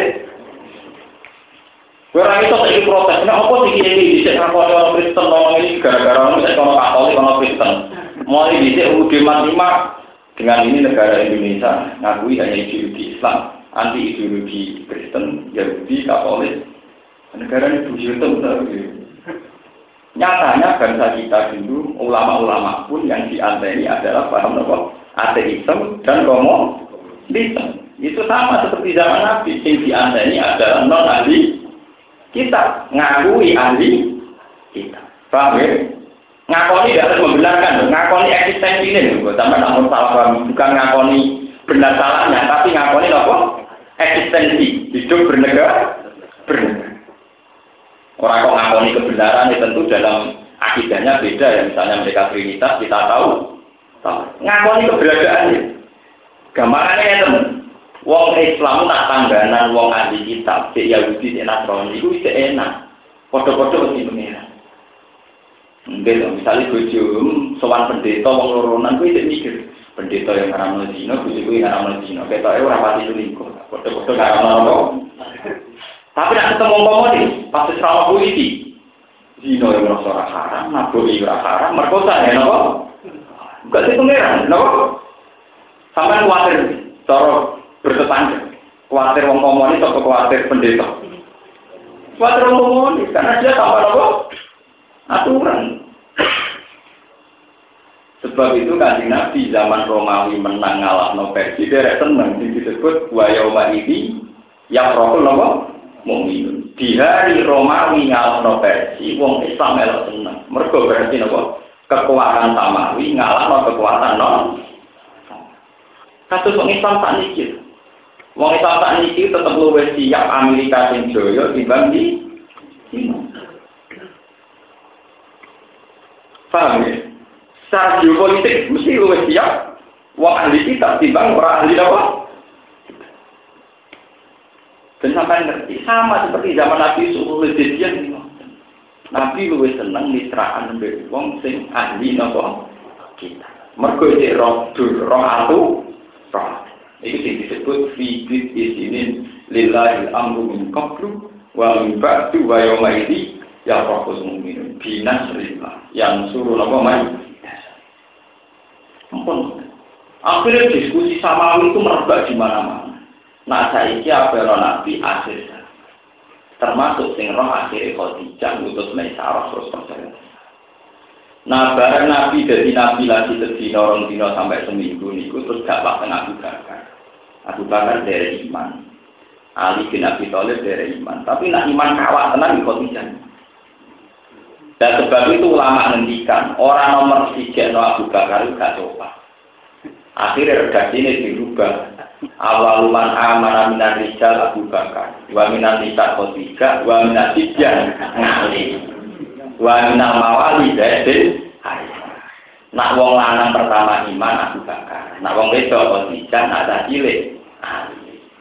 S1: Orang itu saya protes, nah apa sih ini bisa ngapain orang Kristen orang ini gara-gara orang saya orang Katolik orang Kristen. Mulai bisa UUD 45 dengan ini negara Indonesia ngakui hanya ideologi Islam, anti ideologi Kristen, Yahudi, Katolik. Negara ini bujutan, Nyatanya bangsa kita dulu, ulama-ulama pun yang dianteni adalah paham apa? Ateisme dan komunisme. Itu sama seperti zaman Nabi. Yang dianteni adalah non ahli kita. Ngakui ahli kita. Paham ya? Ngakoni tidak membenarkan. Ngakoni eksistensi ini. Sama namun salah. Bukan ngakoni benar salahnya. Tapi ngakoni apa? Eksistensi. Hidup bernegara. Bernegara. Orang kok ngakoni kebenaran itu ya tentu dalam akidahnya beda ya. Misalnya mereka Trinitas kita tahu. Ngakoni keberadaannya. Gambarannya ya teman. Wong Islam tak tangganan wong ahli kitab, cek Yahudi, cek Nasrani, itu bisa enak. Foto-foto mesti mengira. Mungkin misalnya bojo sowan pendeta wong loronan kuwi cek mikir. Pendeta yang haram zina, bojo kuwi haram zina. Ketoke ora pati selingkuh. Foto-foto haram apa? Tapi nak ketemu komunis, pasti serama polisi. Zino yang merasa orang haram, naboi orang haram, merkosa ya, nopo? Bukan itu pengeran, nopo? Sampai khawatir, cara bertetangga. Khawatir wong komunis atau khawatir pendeta. Khawatir wong komunis, karena dia tambah nopo? Aturan. Sebab itu kan Nabi zaman Romawi menang ngalah no Persia, dia seneng disebut wayoma ini yang rokul nopo mukmin. Di hari Romawi ngalahno Persia, wong Islam melok seneng. Mergo berarti napa? Kekuatan Samawi ngalahno kekuatan non. Kasus wong Islam tak niki. Wong Islam tak niki tetep luwih siap Amerika sing joyo timbang di Paham ya? Secara geopolitik mesti luwih siap wong ahli kita timbang orang ahli apa? Dan sampai ngerti, sama seperti zaman Nabi Yusuf Lejedian Nabi lebih seneng mitraan mbek wong sing ahli napa kita. Mergo iki roh dur roh atu roh. Iki sing disebut fi bid isinin lillahi amru min qablu wa min ba'du wa yawma idzi ya rabbul mu'minun bi nasrillah yang suruh napa mai. Ampun. Akhirnya diskusi samawi itu merebak di mana-mana. Nah saiki apa nabi akhir termasuk sing roh akhir Khadijah ngutus Maisarah terus percaya. Nah bareng nabi dari nabi lagi sedina orang dino sampai seminggu niku terus gak pak tengah Abu Bakar. Abu Bakar dari iman. Ali bin Abi Thalib dari iman. Tapi nak iman kawat tenang di Khadijah. Dan sebab itu ulama ngendikan orang nomor tiga no Abu Bakar gak coba. Akhirnya redaksi ini dirubah. Awal man amana minan rijal Abu Bakar, wa minan nisa Khadijah, wa minan tijah ngali, wa minan mawali Zaidin Nak wong lanang pertama iman Abu Bakar, nak wong wedok Khadijah, nak ada cilik.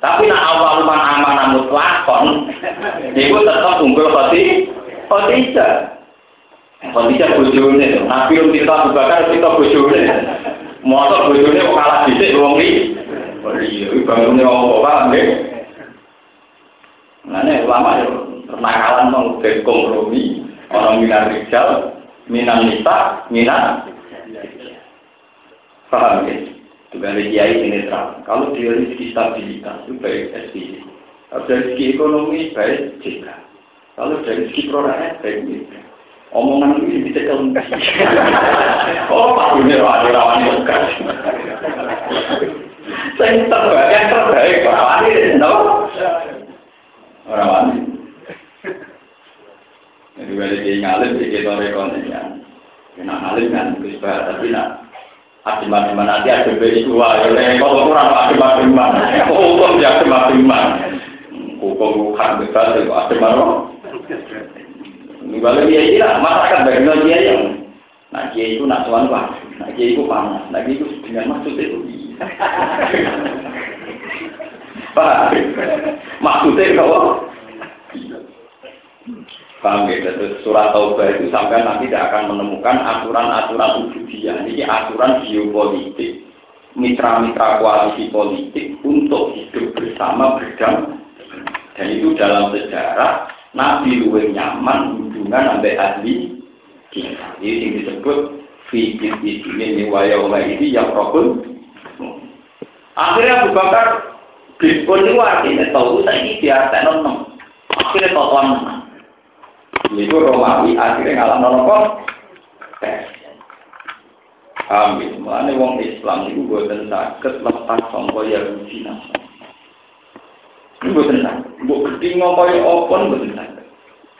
S1: Tapi nak awal man amana mutlakon, itu tetap unggul Khadijah. Khadijah. Khadijah bojone, Nabi kita Abu Bakar kita bojone. Motor kok kalah dhisik wong iki. Iya, bangune apa paham nggih? Nah, ulama ya pernakalan mau kompromi orang minat rijal, minat nisa, minat paham ya? Juga ada kiai ini. Kalau dia rezeki stabilitas itu baik SPI. Kalau dari segi ekonomi baik JK. Kalau dari segi perorangan baik JK. Omongan ini bisa kelengkap. oh, Pak Dunia, ada rawan bekas. Sing terbaik, yang terbaik orang wani, no? Orang wani. Jadi balik di ngalim, di kita rekonnya. Kena ngalim kan, bisa tapi nak Adiman-adiman nanti ada beri dua, ya kalau kurang adiman-adiman, hukum ya adiman-adiman. Hukum bukan besar, itu adiman Kalau dia ini lah, masyarakat bagaimana dia yang Nah, dia itu nak tuan pak, nah dia itu panas, nah dia itu dengan maksud itu Maksudnya kalau Paham ya? Surat Taubah itu sampai nanti tidak akan menemukan aturan-aturan ubudiyah. Ini aturan geopolitik, mitra-mitra koalisi politik untuk hidup bersama berdamai. Dan itu dalam sejarah Nabi luwe nyaman hubungan sampai ahli. Ini yang disebut fikir di sini waya ini yang rokun Akhirnya Abu Bakar Bispun itu artinya tahu saya ini tenon nem. Akhirnya menang. Itu Romawi akhirnya ngalah tes. Amin. Mulane wong Islam itu boten saged lepas sangka Yahudi Nasrani. Ini boten saged. Mbok gedhi ngopo apa boten saged.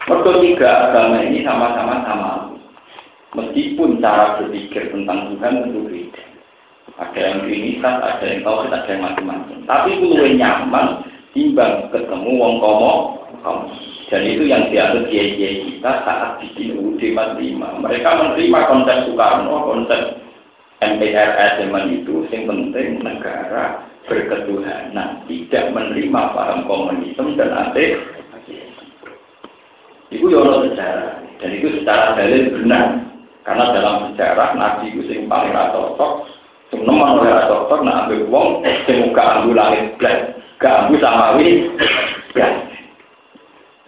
S1: Mergo tiga agama ini sama-sama sama. Meskipun cara berpikir tentang Tuhan tentu beda. Ada yang trinitas, ada yang tahu, ada yang macam-macam. Tapi itu lebih nyaman timbang ketemu wong komo. Dan itu yang dianggap kiai-kiai kita saat bikin UUD 45. Mereka menerima konsep Soekarno, konsep MPRS zaman itu, yang penting negara berketuhanan, tidak menerima paham komunisme dan ateis. Itu yono ya sejarah, dan itu secara dalil benar. Karena dalam sejarah Nabi itu yang paling cocok Teman oleh dokter nak ambil uang, semoga ambil langit blas, gak ambil samawi blas.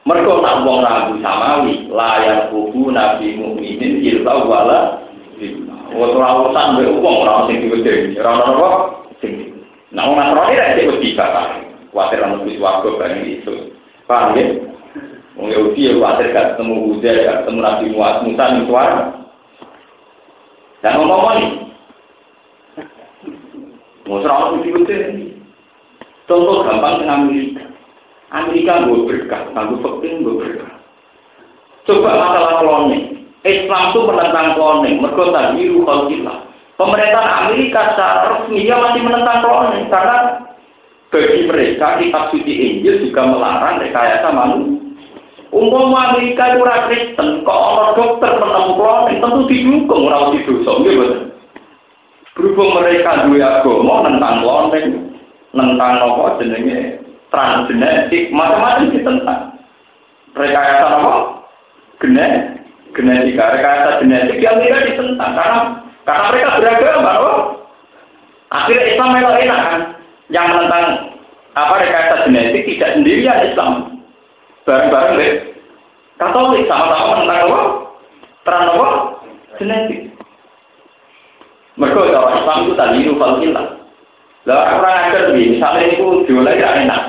S1: Nak uang ragu samawi, layak buku nabi mukminin ilta wala. Waktu rawusan ambil uang orang sing diwede, orang apa? Sing. Nah, orang Nasrani tidak disebut tiga kan. Khawatir orang bis warga bani itu. Paham ya? Wong Yahudi ya ketemu Uzair, ketemu Nabi Musa di suara. Dan ngomong nih, Mau putih Contoh gampang dengan Amerika. Amerika gue berkah, gue penting gue berkah. Coba masalah kloning. Islam itu menentang kloning, mereka tadi khalqillah. Pemerintah Amerika secara resmi dia masih menentang kloning karena bagi mereka kitab suci Injil juga melarang rekayasa manusia. Umum Amerika itu Kristen, kok orang dokter menemukan kloning tentu didukung orang dosa, gitu. Berhubung mereka dua agama tentang lonteng, tentang apa jenenge transgenetik, macam-macam ditentang. Rekayasa apa? Genetik, genetika, rekayasa genetik yang tidak ditentang karena karena mereka beragama, apa? Akhirnya Islam melok enak kan, yang menentang apa rekayasa genetik tidak sendirian Islam, bareng-bareng deh. Katolik sama-sama menentang apa? Terang apa? Genetik. Mereka cara Islam itu tadi itu falkilah. Lah orang ajar nih, misalnya itu jualan ya enak.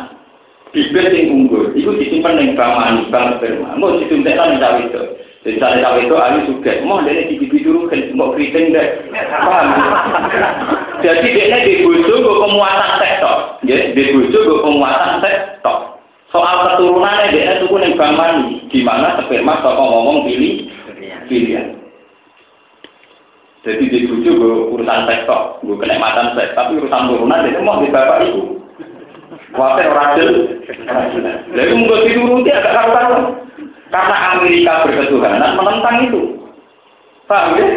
S1: Bibir yang unggul, itu disimpan di bank manis, bank sperma. Mau disuntikkan di cawe itu. Jadi cawe itu ahli suka. Mau di bibir dulu kan, mau keriting deh. Paham? Jadi dia di bujuk gue pemuatan sektor. Ya, di bujuk gue pemuatan sektor. Soal keturunannya dia itu pun yang bank manis. Di sperma kalau ngomong pilih pilihan. Jadi di bujuk gue urusan seks kok, gue kenikmatan seks, tapi urusan turunan itu mau di bapak ibu. Wajar rajin, Jadi mungkin dituruti agak karuan. Karena Amerika berketuhanan menentang itu. Paham ya?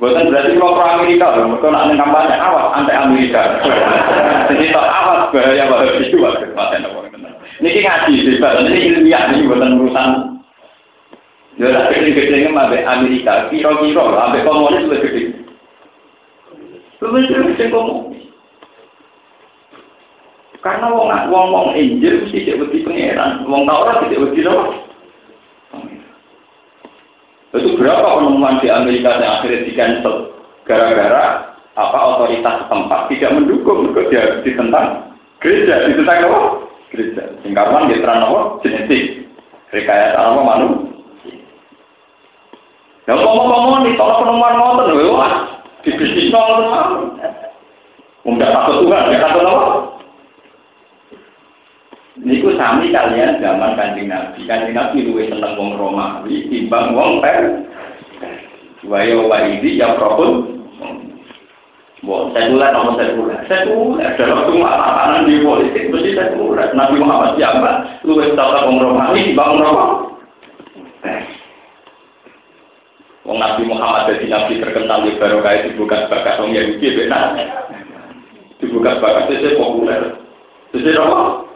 S1: Bukan berarti kalau pro Amerika, mereka nak neng kampanye awas anti Amerika. Jadi tak awas bahaya bahaya itu Ini ngaji, ini ilmiah, ini bukan urusan Ya lah gede-gede ambek Amerika, kira-kira ambek komunis lebih gede. Lebih gede komunis. Karena wong wong wong Injil mesti tidak wedi pangeran, wong Taurat tidak wedi apa? Itu berapa penemuan di Amerika yang akhirnya di cancel gara-gara apa otoritas setempat tidak mendukung dia ditentang gereja, ditentang apa? Gereja. Singkapan dia terang apa? Genetik. Rekayasa apa manusia? Ya ngomong-ngomong nih, kalau penemuan ngotot, wah, di bisnis ngotot, Udah takut Tuhan, ya takut apa? Niku sami kalian zaman kanjeng Nabi. Kanjeng Nabi luwih seneng wong Romawi timbang wong Per. Wayo waidi ya propun. Bon, sekuler nomor sekuler. Sekuler dalam semua tatanan di politik mesti sekuler. Nabi Muhammad siapa? Luwih tata wong Romawi wong Romawi. Wong Nabi Muhammad jadi Nabi terkenal di barokah dibuka bakat Wong Yahudi benar. Dibuka bakat itu populer. Itu apa?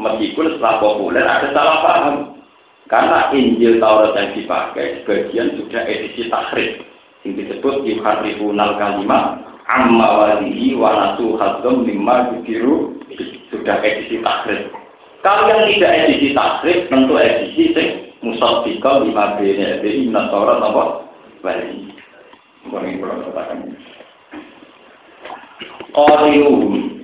S1: Meskipun setelah populer ada salah paham. Karena Injil Taurat yang dipakai sebagian sudah edisi takrif yang disebut yuharrifunal kalimah amma walihi wa nasu hadzam lima dikiru sudah edisi takrif. Kalau yang tidak edisi takrif tentu edisi sing musaddiqan lima bene jadi minat Taurat apa? Bali. Mungkin kurang katakan. Qatiluhum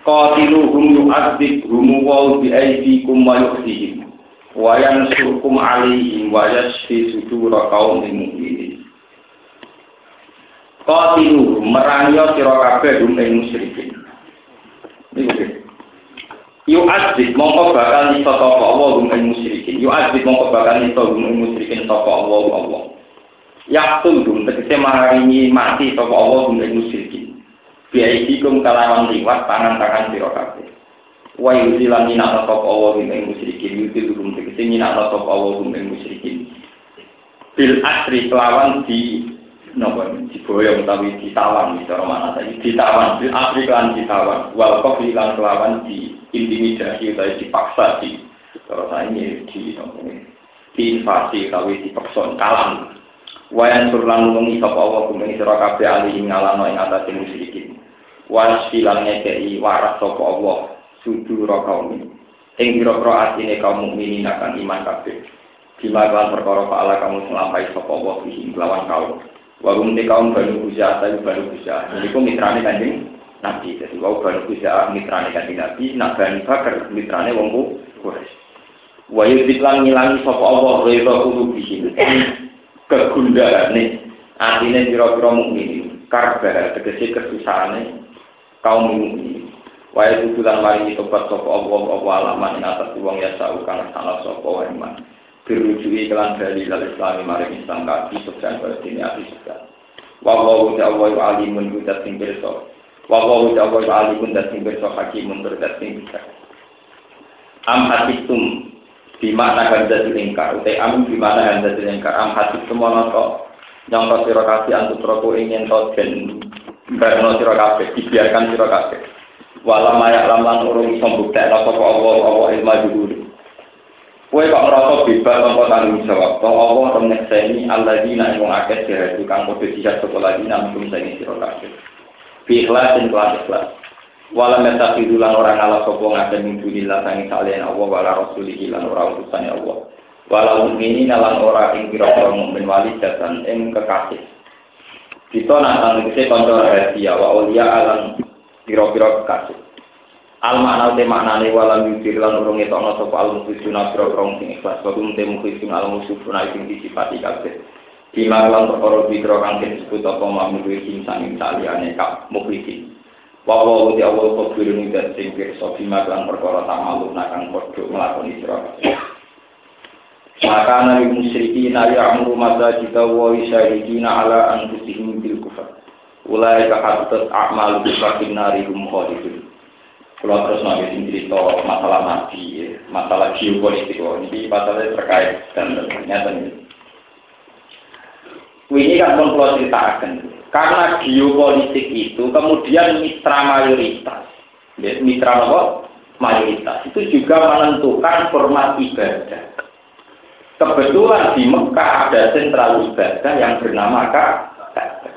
S1: Qatiluhum yu'adzibhum wa bi aydikum wa yuhdihim wa yansurkum alaihim wa yashfi sudura qaumin mu'minin. Qatiluhum merangi sira kabeh ing musyrikin. Yu azib mongko bakal iso sapa gum ing musyrikin. Yu azib mongko bakal iso gum ing musyrikin sapa Allah Allah. Yaktul gum tegese maringi mati sapa Allah gum ing musyrikin. Biaiki kum kalawan liwat tangan-tangan sira kabeh. Wa yuzilan minana sapa Allah gum ing musyrikin. Yuzil gum tegese minana sapa Allah gum ing musyrikin. Bil asri kelawan di nopo diboyong utawi ditawan cara mana tadi ditawan di Afrika ditawan wal kok hilang kelawan di intimidasi utawi dipaksa di saya ini di nopo diinvasi utawi dipaksa kalam wayan surlan nulungi sapa Allah kumeng sira kabeh ali ing ngalano ing atase musyrikin was filang ngekei waras sapa Allah sudura kaum ing pira-pira atine kaum mukminin akan iman kabeh Bima kelan perkara fa'ala kamu selampai sapa Allah bihi lawan kaum Wabung di kaum Banu Huja, tapi Banu Huja. Ini kok mitrane kanjeng Nabi. Jadi wau Banu Huja mitrane kanjeng Nabi, nak Bani Bakar mitrane wong Quraisy. Wa yudiklan ngilangi sapa Allah rida kudu bihin. Kegundalane artine pira-pira mukmin. Karbar tegese kesusahane kaum mukmin. Wa yudulan mari tobat sapa Allah apa alaman ing atas wong ya saukan salah sapa wae dirujui kelan dari lal islami maring islam kaki pada sini ati sukses wawawu ta'awayu alimun budat sing berso wawawu ta'awayu alimun dat sing berso hakimun berdat sing am hatikum bimana handatul ingkar utai am bimana handatul ingkar am hatikum ana to nyangka sira kabeh antut roko ingin to den barno sira kabeh dibiarkan sira kabeh wala mayak lamlan urung iso mbuktekno sapa Allah Allah ilmu juhud Kue kok merasa bebas tanpa tanggung jawab. Kau Allah temen seni Allah dina yang akeh jahadu kang kode jihad sekolah dina mungkin seni siro kasih. Bi ikhlas dan kelas Wala meta fidulan orang ala sopo ngake minggu nila sangi salian Allah wala rasulihi lan ora utusan Allah. Wala mukmini nalan ora ing kira-kira mukmin wali jatan ing kekasih. Kita nantang kese konco rahasia wa ulia alam kira-kira kekasih. al makna te maknane walam yusir lan urung etokno sapa al mukhlisuna biro sing ikhlas kodum te mukhlisun al musufuna sing disifati kabeh Bima lan perkara bidro kang disebut apa mamluwi sing sanging saliyane kak mukhlisin wa wa uti awal kofirun dan sing pirsa bima lan perkara tamalu nakang padha nglakoni sira maka nabi musyrikin ya'muru masajid wa yusyahidina ala anfusihim bil kufar. Ulai kahatat a'mal bisakin nari hum khalidun kalau terus nabi sing cerita masalah nabi ya, masalah geopolitik ini masalahnya terkait dan ternyata ini. Ini kan pun kalau ceritakan karena geopolitik itu kemudian mitra mayoritas mitra apa? mayoritas itu juga menentukan format ibadah Kebetulan di Mekah ada sentral ibadah yang bernama Ka'bah.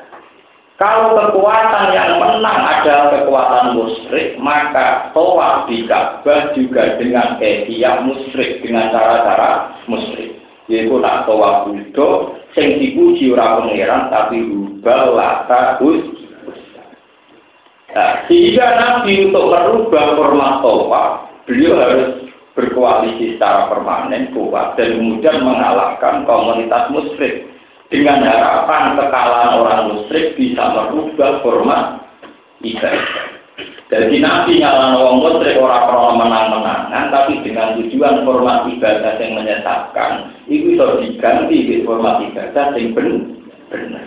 S1: Kalau kekuatan yang menang adalah kekuatan musyrik, maka tawaf di Ka'bah juga dengan kehiyah musyrik, dengan cara-cara musyrik. Yaitu nak budo, sing dipuji ora pangeran tapi rubah lata us. Nah, sehingga Nabi untuk merubah format tawaf, beliau harus berkoalisi secara permanen kuat dan kemudian mengalahkan komunitas musyrik dengan harapan kekalahan orang musyrik bisa merubah format ibadah. Jadi nabi nyala orang musyrik orang krono menang-menangan, tapi dengan tujuan format ibadah yang menyesatkan, itu bisa diganti di format ibadah yang benar.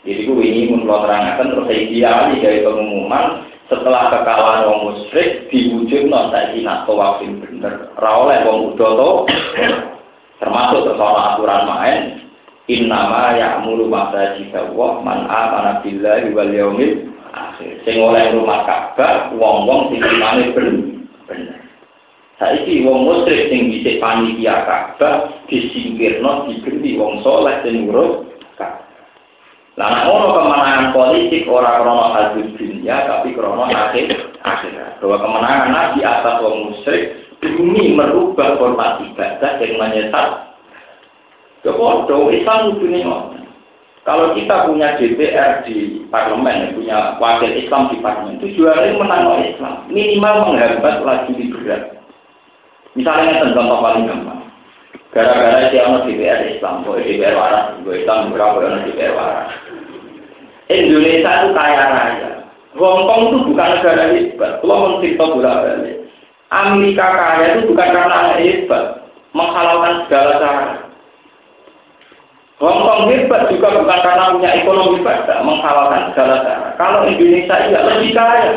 S1: Jadi gue ini menurut terangkan terus ideal dari pengumuman setelah kekalahan wong musyrik diwujud non saiki tawaf sing bener ra oleh wong udoto termasuk tersoal aturan main innama ya'muru masajid wa man amana billahi wal yaumil akhir sing oleh rumah Ka'bah wong-wong sing imane bener saiki wong musyrik sing bisa panitia Ka'bah disingkirno digendi wong soleh sing ngurus Nah, ngono kemenangan politik orang krono hadis dunia, tapi krono akhir akhirat. Bahwa kemenangan Nabi atas wong musyrik demi merubah format ibadah yang menyesat. Kepodo Islam dunia Kalau kita punya DPR di parlemen, punya wakil Islam di parlemen, tujuannya menang Islam. Minimal menghambat laju liberal. Misalnya contoh paling gampang. Gara-gara dia mau DPR Islam, boleh DPR waras, gue Islam berapa orang DPR waras. Indonesia itu kaya raya. Hongkong itu bukan negara hebat. Kalau mencerita bola balik. Amerika kaya itu bukan karena hebat. Menghalalkan segala cara. Hongkong hebat juga bukan karena punya ekonomi hebat. Menghalalkan segala cara. Kalau Indonesia tidak lebih kaya.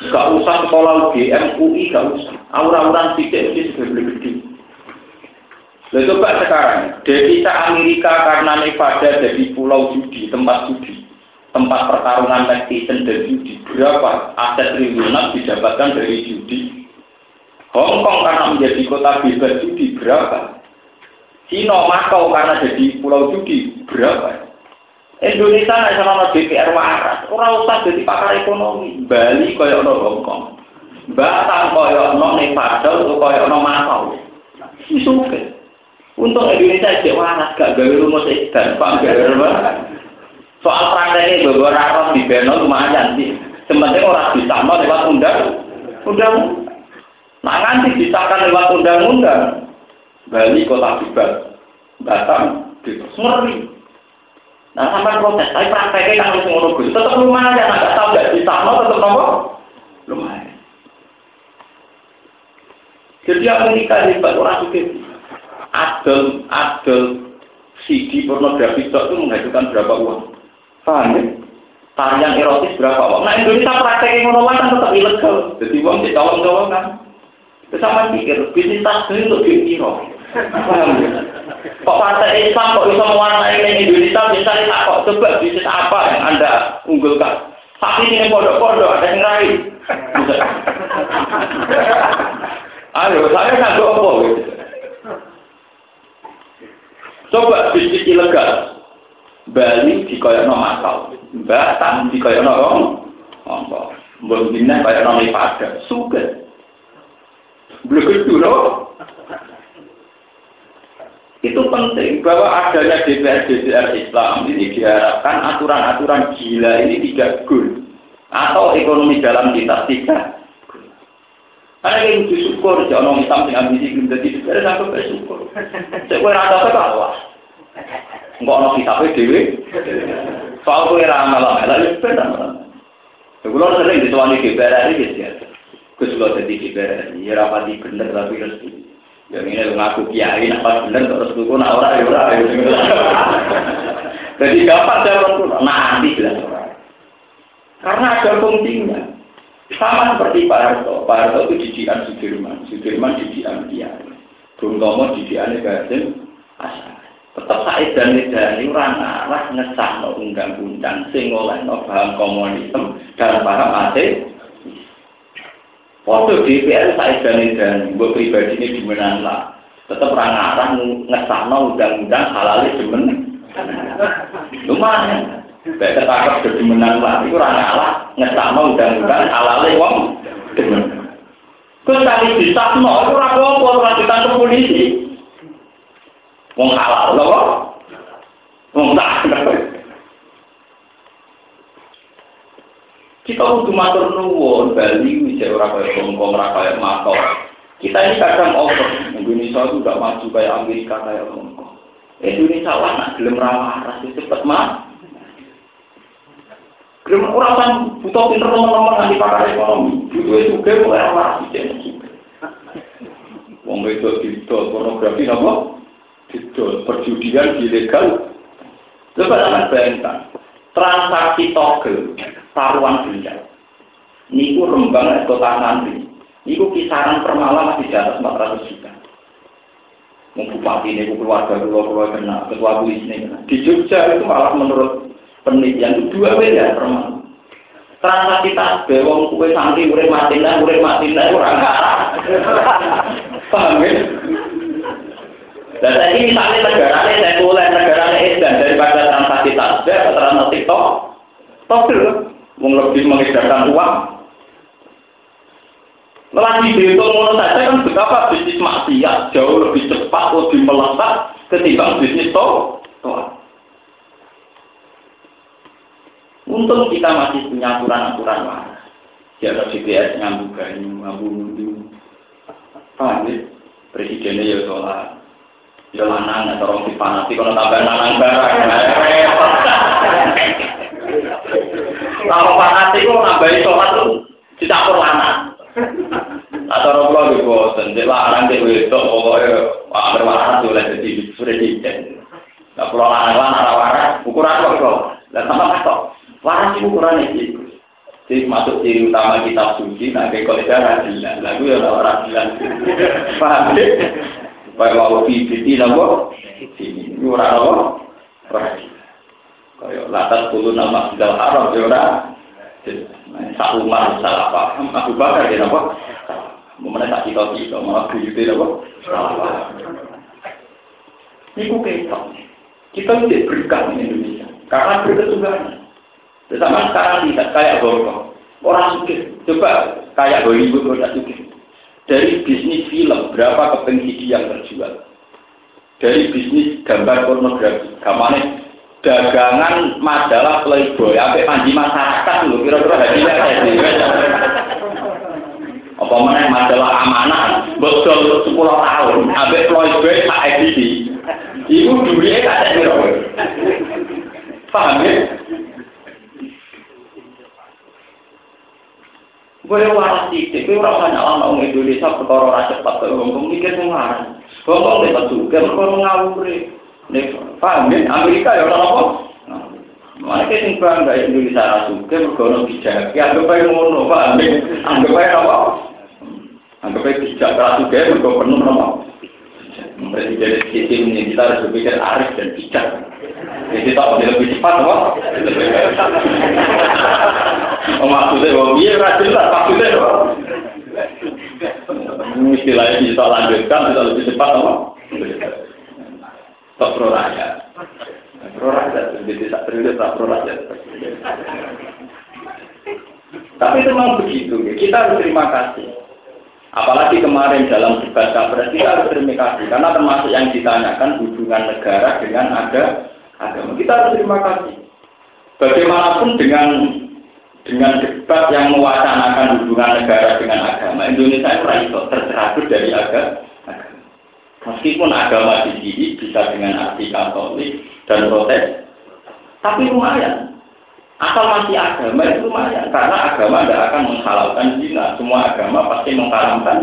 S1: Gak usah sekolah UGM, UI, gak usah. Aura-auran sedikit itu sudah lebih gede. Lalu coba sekarang, devisa Amerika karena Nevada jadi pulau judi, tempat judi tempat pertarungan netizen dan judi berapa aset triliunan didapatkan dari judi Hong Kong karena menjadi kota bebas judi berapa Cina Makau karena jadi pulau judi berapa Indonesia nggak sama DPR waras orang usah jadi pakar ekonomi Bali kaya ono Hong Kong Batam kaya Nevada atau kaya ono Makau itu Untuk Indonesia jadi waras gak gawe rumus dan pak gawe Soal prakteknya bahwa rakyat di beno lumayan sih. Sebenarnya orang bisa lewat undang, undang. Nah nanti disahkan lewat undang-undang. Bali kota bebas, Batam bebas ngeri. Nah sampai proses, tapi prakteknya kan harus ngono gus. Tetap lumayan, nggak tahu nggak bisa mau tetap nopo lumayan. Jadi Amerika hebat orang itu adel adel CD pornografi itu menghasilkan berapa uang? Paham ya? Tarian erotis berapa uang? Nah Indonesia praktek ngono kan tetap ilegal. Jadi uang di colong kan. Terus sama pikir, bisnis tas ini untuk dikira. Ya? Kok partai Islam kok bisa mewarnai Indonesia misalnya tak kok coba bisnis apa yang Anda unggulkan? Tapi ini pondok-pondok ada yang lain. Ayo, saya nggak apa gitu. Coba bisnis ilegal. Bali dikoyokno masal, Batam dikoyokno rong, apa? Mbok dina koyokno pada, suka. Belum loh. Itu penting bahwa adanya DPR DPR Islam ini diharapkan aturan-aturan gila ini tidak good atau ekonomi dalam kita tidak karena yang bersyukur, jangan Islam yang ambisi belum jadi DPR sampai bersyukur. Saya kira rasa kalah. Enggak ono kitabe dhewe. Soal kowe ra amal lah ya bener. Kulo sering dituani DPR iki ya. Gus kula dadi DPR ya rapati bener tapi resmi. Ya ini ngaku kiai, apa bener terus tuku, nak ora ya ora. Jadi gampang jalan tuh, nanti orang. Karena ada fungsinya. Sama seperti Pak Harto. Pak Harto itu didikan Sudirman. Sudirman didikan Kiai. Bung Tomo didikan Gajen Asal. Tetap Said dan Nidani orang arah ngesah no undang-undang sing oleh no paham komunisme dan paham ateis. Waktu DPR Said dan Nidani, buat pribadi ini dimenang lah. Tetap orang arah ngesah no undang-undang halal demen. Lumayan. Baik ketangkep jadi menang lah, itu orang ngalah, ngesama undang-undang halale wong demen. Terus kali disahno, itu apa, orang ditangkap polisi. Wong halal loh, wong tak. Kita untuk matur nuwun Bali bisa orang kayak Hongkong, orang kayak Makau. Kita ini kadang over. Indonesia itu tidak maju kayak Amerika kayak Hongkong. Indonesia lah nak gelem ramah ras cepet mah. Gelem orang kan butuh pinter teman-teman nanti pakar ekonomi. Butuh itu juga mulai ramah ras Wong itu itu pornografi apa? Itu perjudian ilegal. Jangan bayangkan transaksi togel taruhan benda. Niku rembang kota nanti. Niku kisaran per malam masih di atas 400 juta. Mau bupati ini, keluarga keluar keluar kena, ketua ini kena. Di Jogja itu malah menurut penelitian itu dua miliar per malam. Transaksi tasbih, wong kue santri urip mati lah, urip mati lah, orang arah. Paham ya? Dan saya ini misalnya negaranya saya boleh negaranya edan daripada transaksi tasbih atau transaksi tok, tok dulu, mau lebih mengedarkan uang. Lagi dihitung ngono saja kan betapa bisnis maksiat jauh lebih cepat, lebih melesat ketimbang bisnis tok. Untung kita masih punya aturan-aturan. Ya ada GPS nyambung banyu, nyambung mundu. Paham ya? Presidennya ya sholat. Ya lanang, atau orang dipanati, kalau tambah lanang barang. Kalau panati itu nambahin sholat itu dicampur lanang. Atau tua juga bosan, jadi lanang di wedok, pokoknya oleh jadi. Nah, kalau lanang-lanang waras, ukuran kok, dan sama kok. Waras itu ukuran itu. Jadi masuk ciri utama kitab suci, nah kayak kolega radilan, lagu ya orang radilan. Paham ya? Kayak mau bibiti nabo, ini orang nabo, Kayak latar puluh nama sudah haram ya orang. Sak umar salah paham, aku bakar ya nabo. Mau mana tak kita kita, malah bibiti nabo, salah paham. Kok kita tidak berikan di Indonesia, karena berkesudahan. Sama sekarang tidak kayak Hongkong. Orang suka. Coba kayak Hollywood orang suka. Dari bisnis film, berapa keping CD yang terjual? Dari bisnis gambar pornografi, gambarnya dagangan majalah playboy, sampai panji masyarakat loh, kira-kira hadiah kayak Apa mana majalah amanah, betul 10 tahun, sampai playboy tak edisi. Ibu duitnya tak ada Paham ya? Boleh waras titik, tapi orang banyak orang Indonesia perkara cepat Hongkong mikir pengarang. Hongkong lewat juga, perkara ngawuri. Paham ya? Amerika ya orang apa? Mana kita sing bangga Indonesia ora juga, perkara bijak. Ya anggap aja ngono, paham ya? Anggap aja apa? Anggap aja bijak juga, perkara penuh apa? Presiden sisi ini kita harus berpikir arif dan bijak. Jadi tak boleh lebih cepat, apa? Oh, maksudnya, oh, iya, rajin lah, maksudnya, apa? Istilahnya bisa lanjutkan, bisa lebih cepat, apa? Tak pro rakyat. Pro rakyat, jadi tak terlihat tak pro rakyat. Tapi itu memang begitu, kita harus terima kasih. Apalagi kemarin dalam debat capres kita harus terima kasih karena termasuk yang ditanyakan hubungan negara dengan ada agama. Kita harus terima kasih. Bagaimanapun dengan dengan debat yang mewacanakan hubungan negara dengan agama, Indonesia itu tercerabut dari agama. Meskipun agama di sini bisa dengan arti Katolik dan Protes, tapi lumayan. Asal masih agama itu lumayan, karena agama tidak akan menghalalkan zina. Semua agama pasti mengharamkan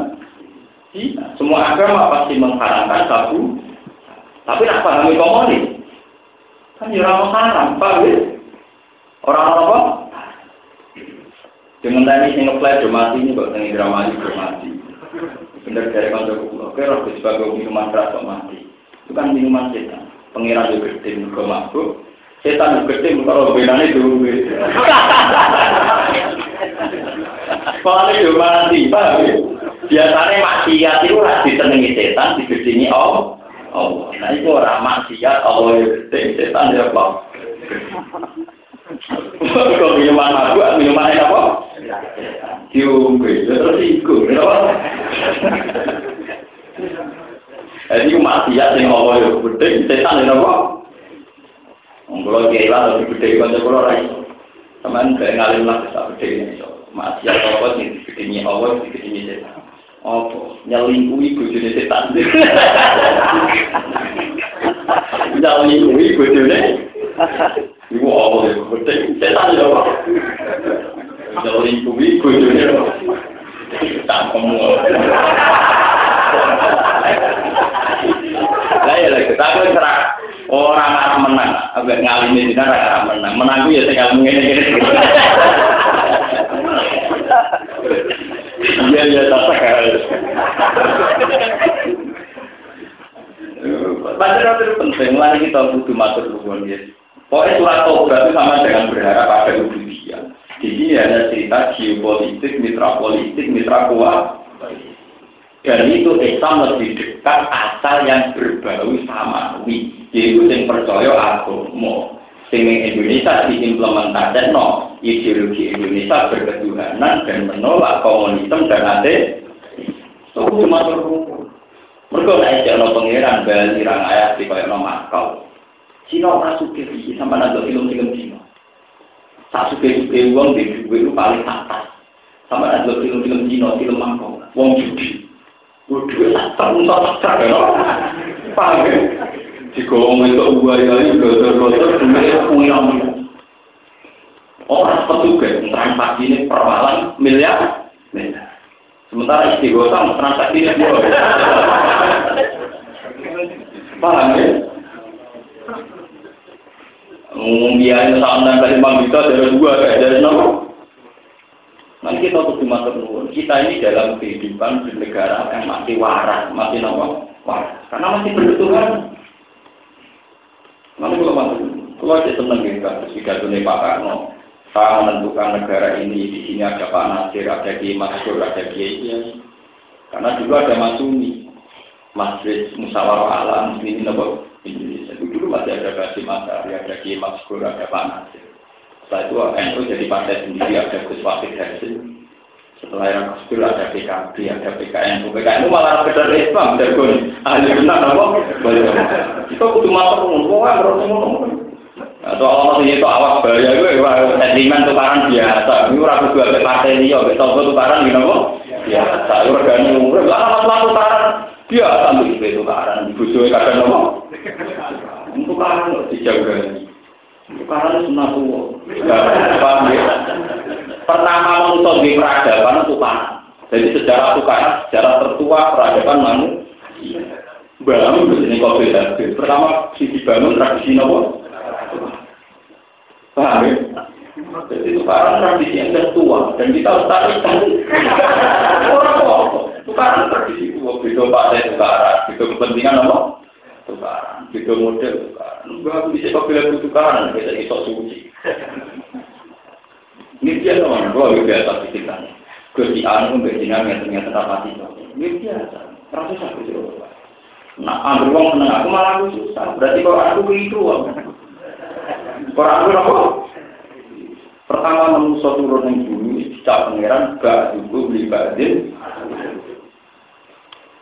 S1: zina. Semua agama pasti mengharamkan satu. Tapi nak pahami komunis. Kan ya orang haram, paham ya? Orang apa? Dengan tadi sing ngeplay do mati ini kok tengi drama ini do mati. Bener dari kantor kulo, oke roh sebagai minuman keras kok mati. Itu kan minuman setan. Pengiran juga gede, juga mabuk. Setan juga gede, kalau bedanya dulu. Soalnya yo mati, paham ya? Biasanya maksiat itu harus ditenangi setan, digedingi Allah. Allah. Nah itu orang maksiat, Allah ya gede, setan ya apa? Kok minuman mabuk, minuman apa? Diungkit, terus ikut, apa? Jadi itu maksiat yang Allah ya gede, setan ya apa? Kalau dia hilang, lebih gede, kalau orang Teman kayak ngalim lah, bisa gede ini. Maksiat apa sih, digedingi Allah, digedingi setan. Apa? Nyelingkuhi bojone setan. Nyelingkuhi bojone. Iku apa ya? Penting setan ya apa? Nyelingkuhi bojone. Cangkemmu. Lah ya lagi, tapi serak orang arah menang, agak ngalimi di sana arah menang. Menang ya saya ini. Iya iya tak harus. Baca itu penting, mari kita butuh masuk hubungan ya. Pokoknya surat Tobat itu sama dengan berharap pada ubudiyah. Di sini ada cerita geopolitik, mitra politik, mitra kuat. Dan itu Islam lebih dekat asal yang berbau samawi, yaitu yang percaya agama. Sehingga Indonesia diimplementasikan no, ideologi Indonesia berketuhanan dan menolak komunisme dan ade. Itu cuma berkumpul. Mereka naik jalan pengiran Bali rang ayat di kayak no Makau. Cina orang suka sih sama film-film Cina. Suka uang di itu paling atas. Sama nado film-film Cina, film Makau. Uang judi. Tahu tak tak Paham ya? Orang itu Orang petugas transaksi ini perwalan miliar. Sementara istighosah transaksi ini. Paham ya? Ngomong biaya sama dengan lima juta dari dua dari nol. Nanti kita untuk dimaksud Kita ini dalam kehidupan di negara yang masih waras, masih nopo waras. Karena masih bertuhan. Nanti kalau masuk, kalau aja seneng gitu kan, ketika dunia Pak Karno, saya menentukan negara ini, di sini ada Pak Nasir, ada Kiai Masyur, ada Kiai Karena dulu ada Masumi, Masjid Musyawarah Alam, ini nopo Indonesia. Dulu masih ada Basim Masari, ada Kiai Masyur, ada Pak Nasir. Setelah itu NU jadi partai sendiri, ada Gus Wafid Hasim, setelah yang kecil ada PKB, ada PKN, PKN itu malah sekedar Islam, jagon ahli benar apa? Itu kudu matur kok ora ngono. Atau Allah itu awak bahaya gue, sentimen tukaran biasa. Ini ora kudu ambek partai liya, ambek toko tukaran gini apa? Biasa, ora gani urip. Lah masalah tukaran biasa mbek tukaran, bojoe kadang apa? Tukaran dijauhani. Sunatullah. Paham ya? Pertama manusia di peradaban itu tukaran. Jadi sejarah tukaran, sejarah tertua peradaban manusia. Bangun ini kok beda. Pertama sisi bangun tradisi nopo. Paham ya? Jadi tukaran tradisi yang tertua dan kita lestarikan. Orang kok tukaran tradisi tua, beda partai tukaran, beda kepentingan apa? Tukaran, beda model. Enggak bisa kok bilang tukaran, kita iso suci. Ini biasa orang tua biasa pikiran. Gusti anu bejingan yang ternyata tak mati. Ini biasa. Rasa sakit sih Nah, ambil uang seneng aku malah aku susah. Berarti kalau aku begitu uang. Kalau aku apa? Pertama manusia turun yang bumi, dicap pangeran, gak juga beli badin.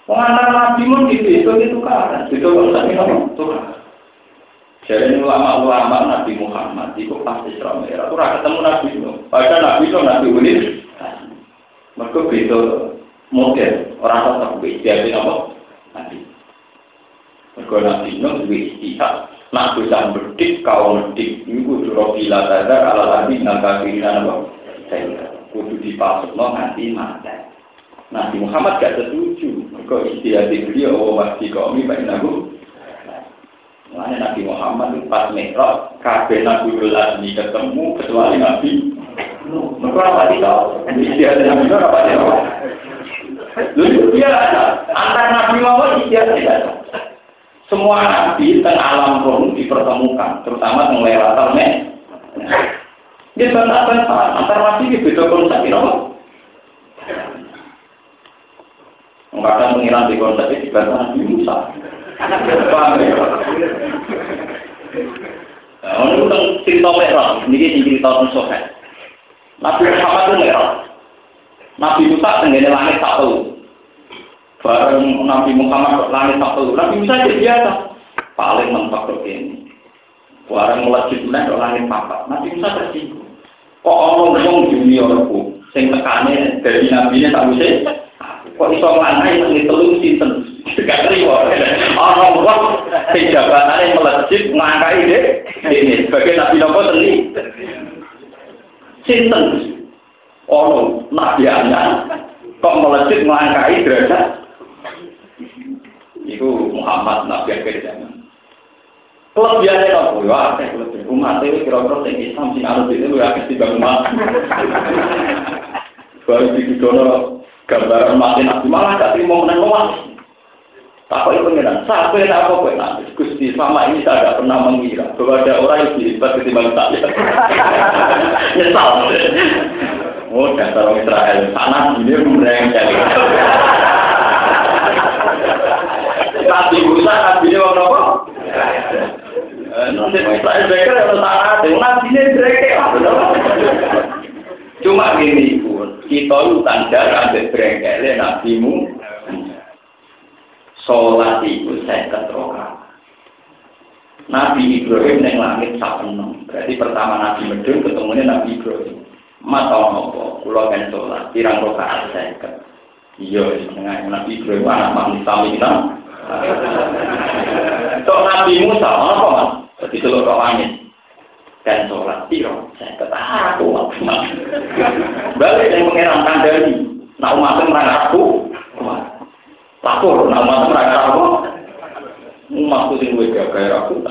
S1: Pengantar nabi pun gitu, itu itu kan. Itu kalau tadi apa? Tuh. Jadi ulama-ulama Nabi Muhammad itu pasti Isra Mi'raj. Itu ketemu Nabi Nuh. Padahal Nabi itu Nabi Ulis. Mereka beda model. Orang tetap beda. Apa? Nabi. Mereka Nabi Nuh lebih istihad. Nak bisa berdik, kau berdik. Ini kudu robila tadar ala lagi nangka kirinan apa? Saya kudu dipasuk no nanti mati. Nabi Muhammad gak setuju. Kok istilah beliau, oh masih kami baik nabi. Makanya Nabi Muhammad pas merah, kabeh Nabi Azmi ketemu kecuali Nabi. Mereka apa tidak? Istilah Nabi itu apa tidak? Lalu dia antara Nabi Muhammad istilah tidak. Semua Nabi dan alam roh dipertemukan, terutama yang lewat Dia bantah-bantah, antar Nabi itu beda konsep, Kadang pengiran di konsep di dibantah Nabi Musa. Paham ya? Nah, ini tentang cerita merah, ini cerita tentang. Nabi Muhammad itu merah. Nabi Musa tenggene langit tak tahu. Bareng Nabi Muhammad langit tak tahu. Nabi Musa jadi biasa. Paling mentok ini. Bareng melejit mulai langit papat. Nabi Musa tersinggung. Kok orang ngomong juniorku, sing tekane dari nabi ini tak bisa kok iso nglangkai nang telu sinten gak terima ana wong sing jabatane melejit ngangkai deh ini sebagai nabi nopo teni sinten ono nabi ana kok melejit ngangkai derajat Iku Muhammad Nabi akhir zaman. Kelebihannya apa? Ya, akeh kelebihan. Umat itu kira-kira yang Islam sing anut itu ya akeh timbang umat. Baru di gambaran mati nabi malah gak terima menang umat. Apa itu pengiran? Sampai apa kok nanti? Gusti sama ini saya tidak pernah mengira bahwa ada orang yang hebat ketimbang saya. Nyesal. Oh, dasar orang Israel. Sana ini merengkel. Nabi Musa, Nabi ini orang apa? Nanti Israel beker yang sana, Nabi ini beker. Cuma gini, kita itu tanda ambek brengkele nabimu. Sholat itu saya ketroka Nabi Ibrahim yang langit sapenem berarti pertama Nabi Medun ketemunya Nabi Ibrahim. Mata nopo kula kan sholat. Pirang rokaat saya iya dengan Nabi Ibrahim anak manusia kita Tok Nabi Musa apa mas? Jadi telur langit dan sholat tiro saya kata aku balik yang mengerang kandani nak umat merang aku. Lapor nak umat merang aku. Umatku sing gue jaga aku.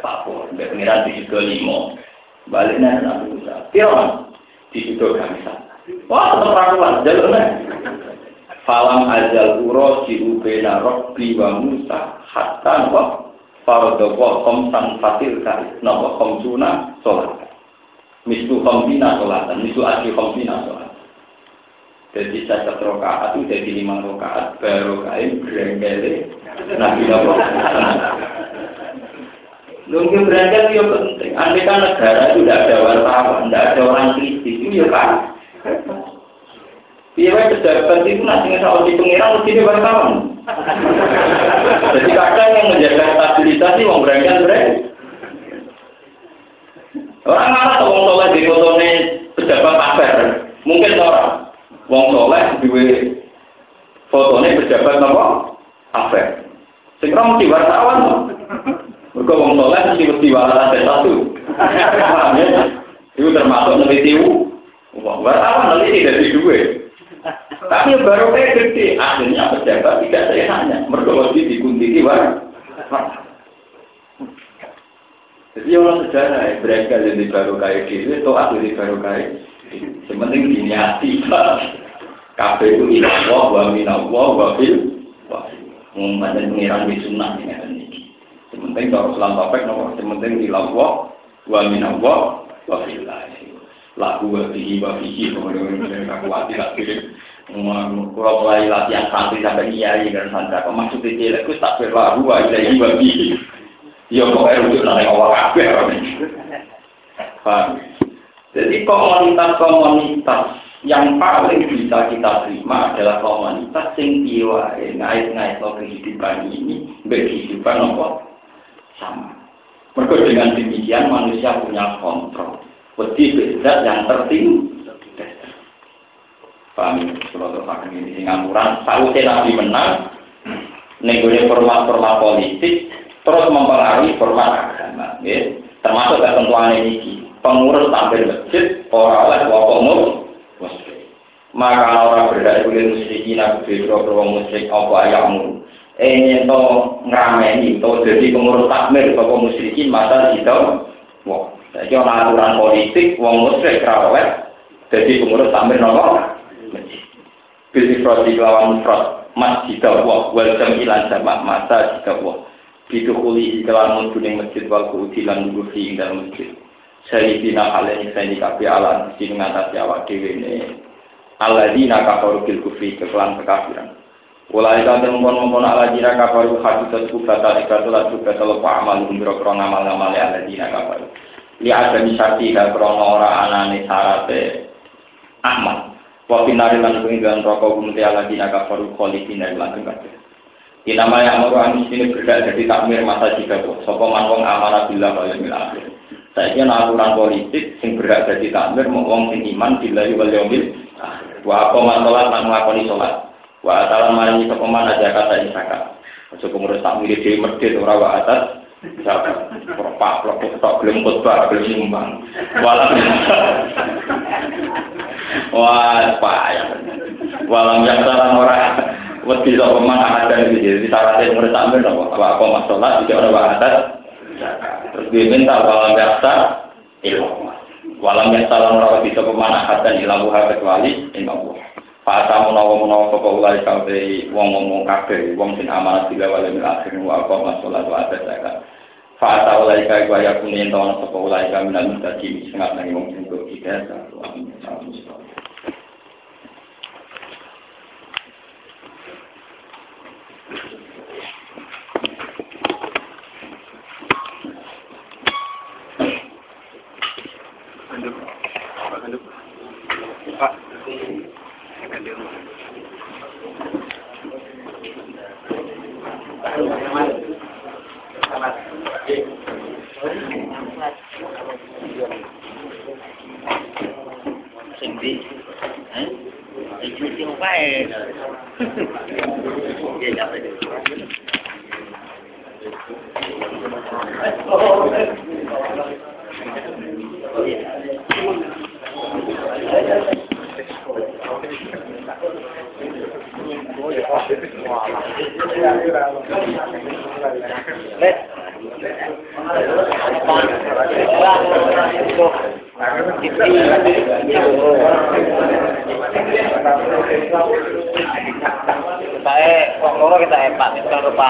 S1: Lapor dan pengiran di situ limo baliknya nabi Musa tiro di situ kami wah tetap rakuan jalurnya falam ajal uro si ubena rokbi wa Musa hatta kok Farodowo komsan fatil kali Nopo komsuna sholat Misu komsina sholatan Misu asli komsina sholat jadi saya rokaat itu jadi lima rokaat. Baru kain berenggele nabi nopo Mungkin berangkat itu penting. Andai kan negara itu tidak ada wartawan, tidak ada orang kritis, itu ya kan. Iya, pejabat itu nanti ngesal di pengirang, mesti wartawan. Jadi kadang yang menjaga stabilitas ini mau berangkat berangkat. Orang malah tuh wong soleh di fotone pejabat afer, mungkin orang wong soleh di fotone pejabat nopo afer. Sekarang mesti wartawan. Mereka wong soleh mesti mesti wartawan satu. Itu termasuk meneliti. Wartawan meneliti dari dua. Tapi baru kayak gede, akhirnya pejabat tidak saya hanya Mereka di wah. Jadi orang sejarah ya, mereka jadi baru kayak gitu, atau aku jadi baru kayak Sementing diniati, itu inawah, wa minawah, wa wa Mungkin pengiran di sunnah ini. Sementing kalau selam topek, nomor sementing ilawah, wa minawah, wa fil lagu wa fihi wa fihi, kemudian kakuati lah kirim. Kalau mulai latihan santri sampai iya dan santri apa maksud itu aku tak berlaku wa ilahi wa bihi. Ya pokoknya rujuk nanti awal kabeh. Jadi komunitas-komunitas yang paling bisa kita terima adalah komunitas yang diwae ngait-ngait lo kehidupan ini berkehidupan apa sama. Mereka dengan demikian manusia punya kontrol. Wedi beda yang tertinggi Paham kalau terpakai ini sing ngamuran. Sausnya Nabi menang, nenggone format-format politik, terus mempengaruhi format agama. Ya. Termasuk ketentuan ini. Pengurus tampil masjid, orang oleh kelompok umum, maka orang berdak kulit musyrikin aku biro biro musyrik apa ayakmu ingin to ngerameni to jadi pengurus takmir apa musyrikin masa itu jadi orang aturan politik wong musyrik rawat jadi pengurus takmir nopo pilih prodi lawan prod masjid Allah wal jamilan jamak masa jika Allah bidukuli kelawan kuning masjid wal kuutilan nunggu di dalam masjid saya dina kalian saya dikapi alam sing ngatasi awak dewi ini alladzina kafaru bil kufri kekelan kekafiran Ulai kau temukan maupun alladzina kafaru hadisat kubata ikatulah juga terlupa amal umbiro krono amal amal alladzina kafaru li ada misati dan krono ora anane sarate amal wa finari lan penginggan rokok kumti alladzina kafaru kholidina langgeng kabeh Inama yang mau anu sini berdak jadi takmir masa jika bu, sopo manwong amanah bila wal yaumil akhir. Saya kira aturan politik sing berdak jadi takmir wong sing iman bila wal yaumil Wa apa sholat lan nglakoni. Wa atalan maringi sapa man zakat ing zakat. Aja pengurus tak mirip dhewe medhit ora wa atas zakat. Pak plok tok gelem khotbah gelem nyumbang. Walam Wah, payah. Walam yang salah ora wedi sapa man ada iki jadi syaratnya tak mirip apa apa mas sholat tidak ora wa atas Terus dia minta walam biasa ilmu. Walam yang salam rawat bisa pemana dan ilang buha kecuali buha. Fasa menawa menawa sopa ulai sampai wong ngomong kafe, wong sin amanat wali mil akhir wa apa masalah wa ada zakat. Fa'ata ulaika iku ayat kuni yang tawana sopa ulaika minal mustaqim Sengat nangi wong jenggok kita Satu amin Pak,
S2: chuẩn bị đấy chú chứ không phải về nhà phải được Thank you. Kita eh, wong loro kita hebat, kita lupa.